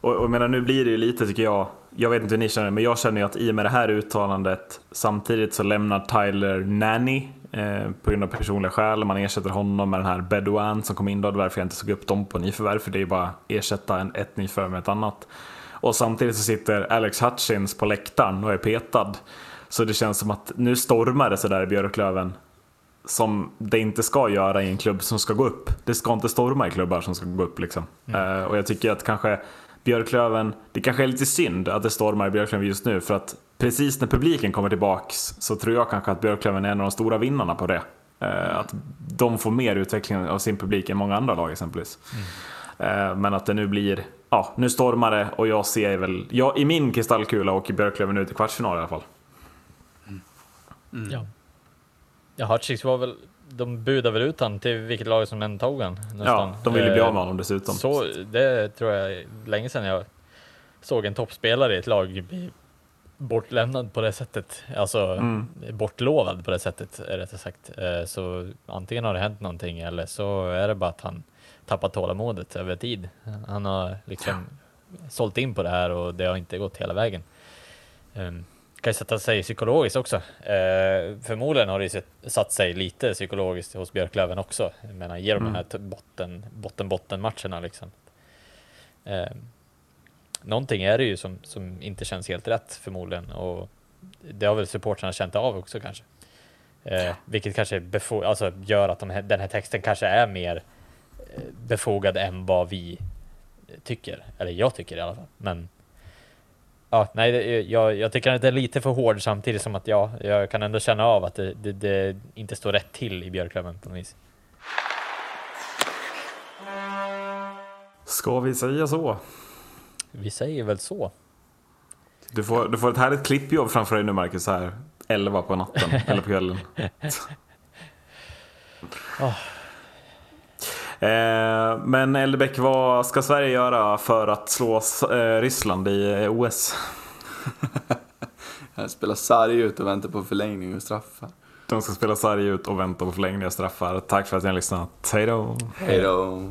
Och, och menar, nu blir det ju lite tycker jag, jag vet inte hur ni känner men jag känner ju att i och med det här uttalandet samtidigt så lämnar Tyler Nanny eh, på grund av personliga skäl. Man ersätter honom med den här Bedouin som kom in då, det var därför jag inte såg upp dem på nyförvärv för det är ju bara ersätta en, ett nyförvärv med ett annat. Och samtidigt så sitter Alex Hutchins på läktaren och är petad. Så det känns som att nu stormar det sådär i Björklöven som det inte ska göra i en klubb som ska gå upp. Det ska inte storma i klubbar som ska gå upp liksom. Mm. Uh, och jag tycker att kanske Björklöven, det kanske är lite synd att det stormar i Björklöven just nu för att precis när publiken kommer tillbaks så tror jag kanske att Björklöven är en av de stora vinnarna på det. Uh, att de får mer utveckling av sin publik än många andra lag exempelvis. Mm. Men att det nu blir, ja nu stormar det och jag ser väl, ja, i min kristallkula åker Björklöven ut i kvartsfinal i alla fall. Mm. Ja. Ja, Hutchings var väl, de budade väl ut han till vilket lag som än tog han. Nästan. Ja, de ville bli av med honom dessutom. Så det tror jag länge sedan jag såg en toppspelare i ett lag bli bortlämnad på det sättet. Alltså mm. bortlovad på det sättet rättare sagt. Eh, så antingen har det hänt någonting eller så är det bara att han tappat tålamodet över tid. Han har liksom ja. sålt in på det här och det har inte gått hela vägen. Ehm, kan ju sätta sig psykologiskt också. Eh, förmodligen har det satt sig lite psykologiskt hos Björklöven också. Jag menar, ger de mm. här botten, botten, botten matcherna liksom. Någonting är det ju som, som inte känns helt rätt förmodligen och det har väl supportrarna känt av också kanske. Eh, vilket kanske alltså gör att de här, den här texten kanske är mer eh, befogad än vad vi tycker. Eller jag tycker i alla fall. Men Ja, nej, det, jag, jag tycker att det är lite för hård samtidigt som att ja, jag kan ändå känna av att det, det, det inte står rätt till i Björklöven på något vis. Ska vi säga så? Vi säger väl så. Du får, du får ett härligt klippjobb framför dig nu Marcus, här 11 på natten eller på kvällen. oh. Eh, men Eldebäck, vad ska Sverige göra för att slå eh, Ryssland i eh, OS? spela sarg ut och vänta på förlängning och straffar. De ska spela sarg ut och vänta på förlängning och straffar. Tack för att ni har lyssnat. Hej då! Hej då!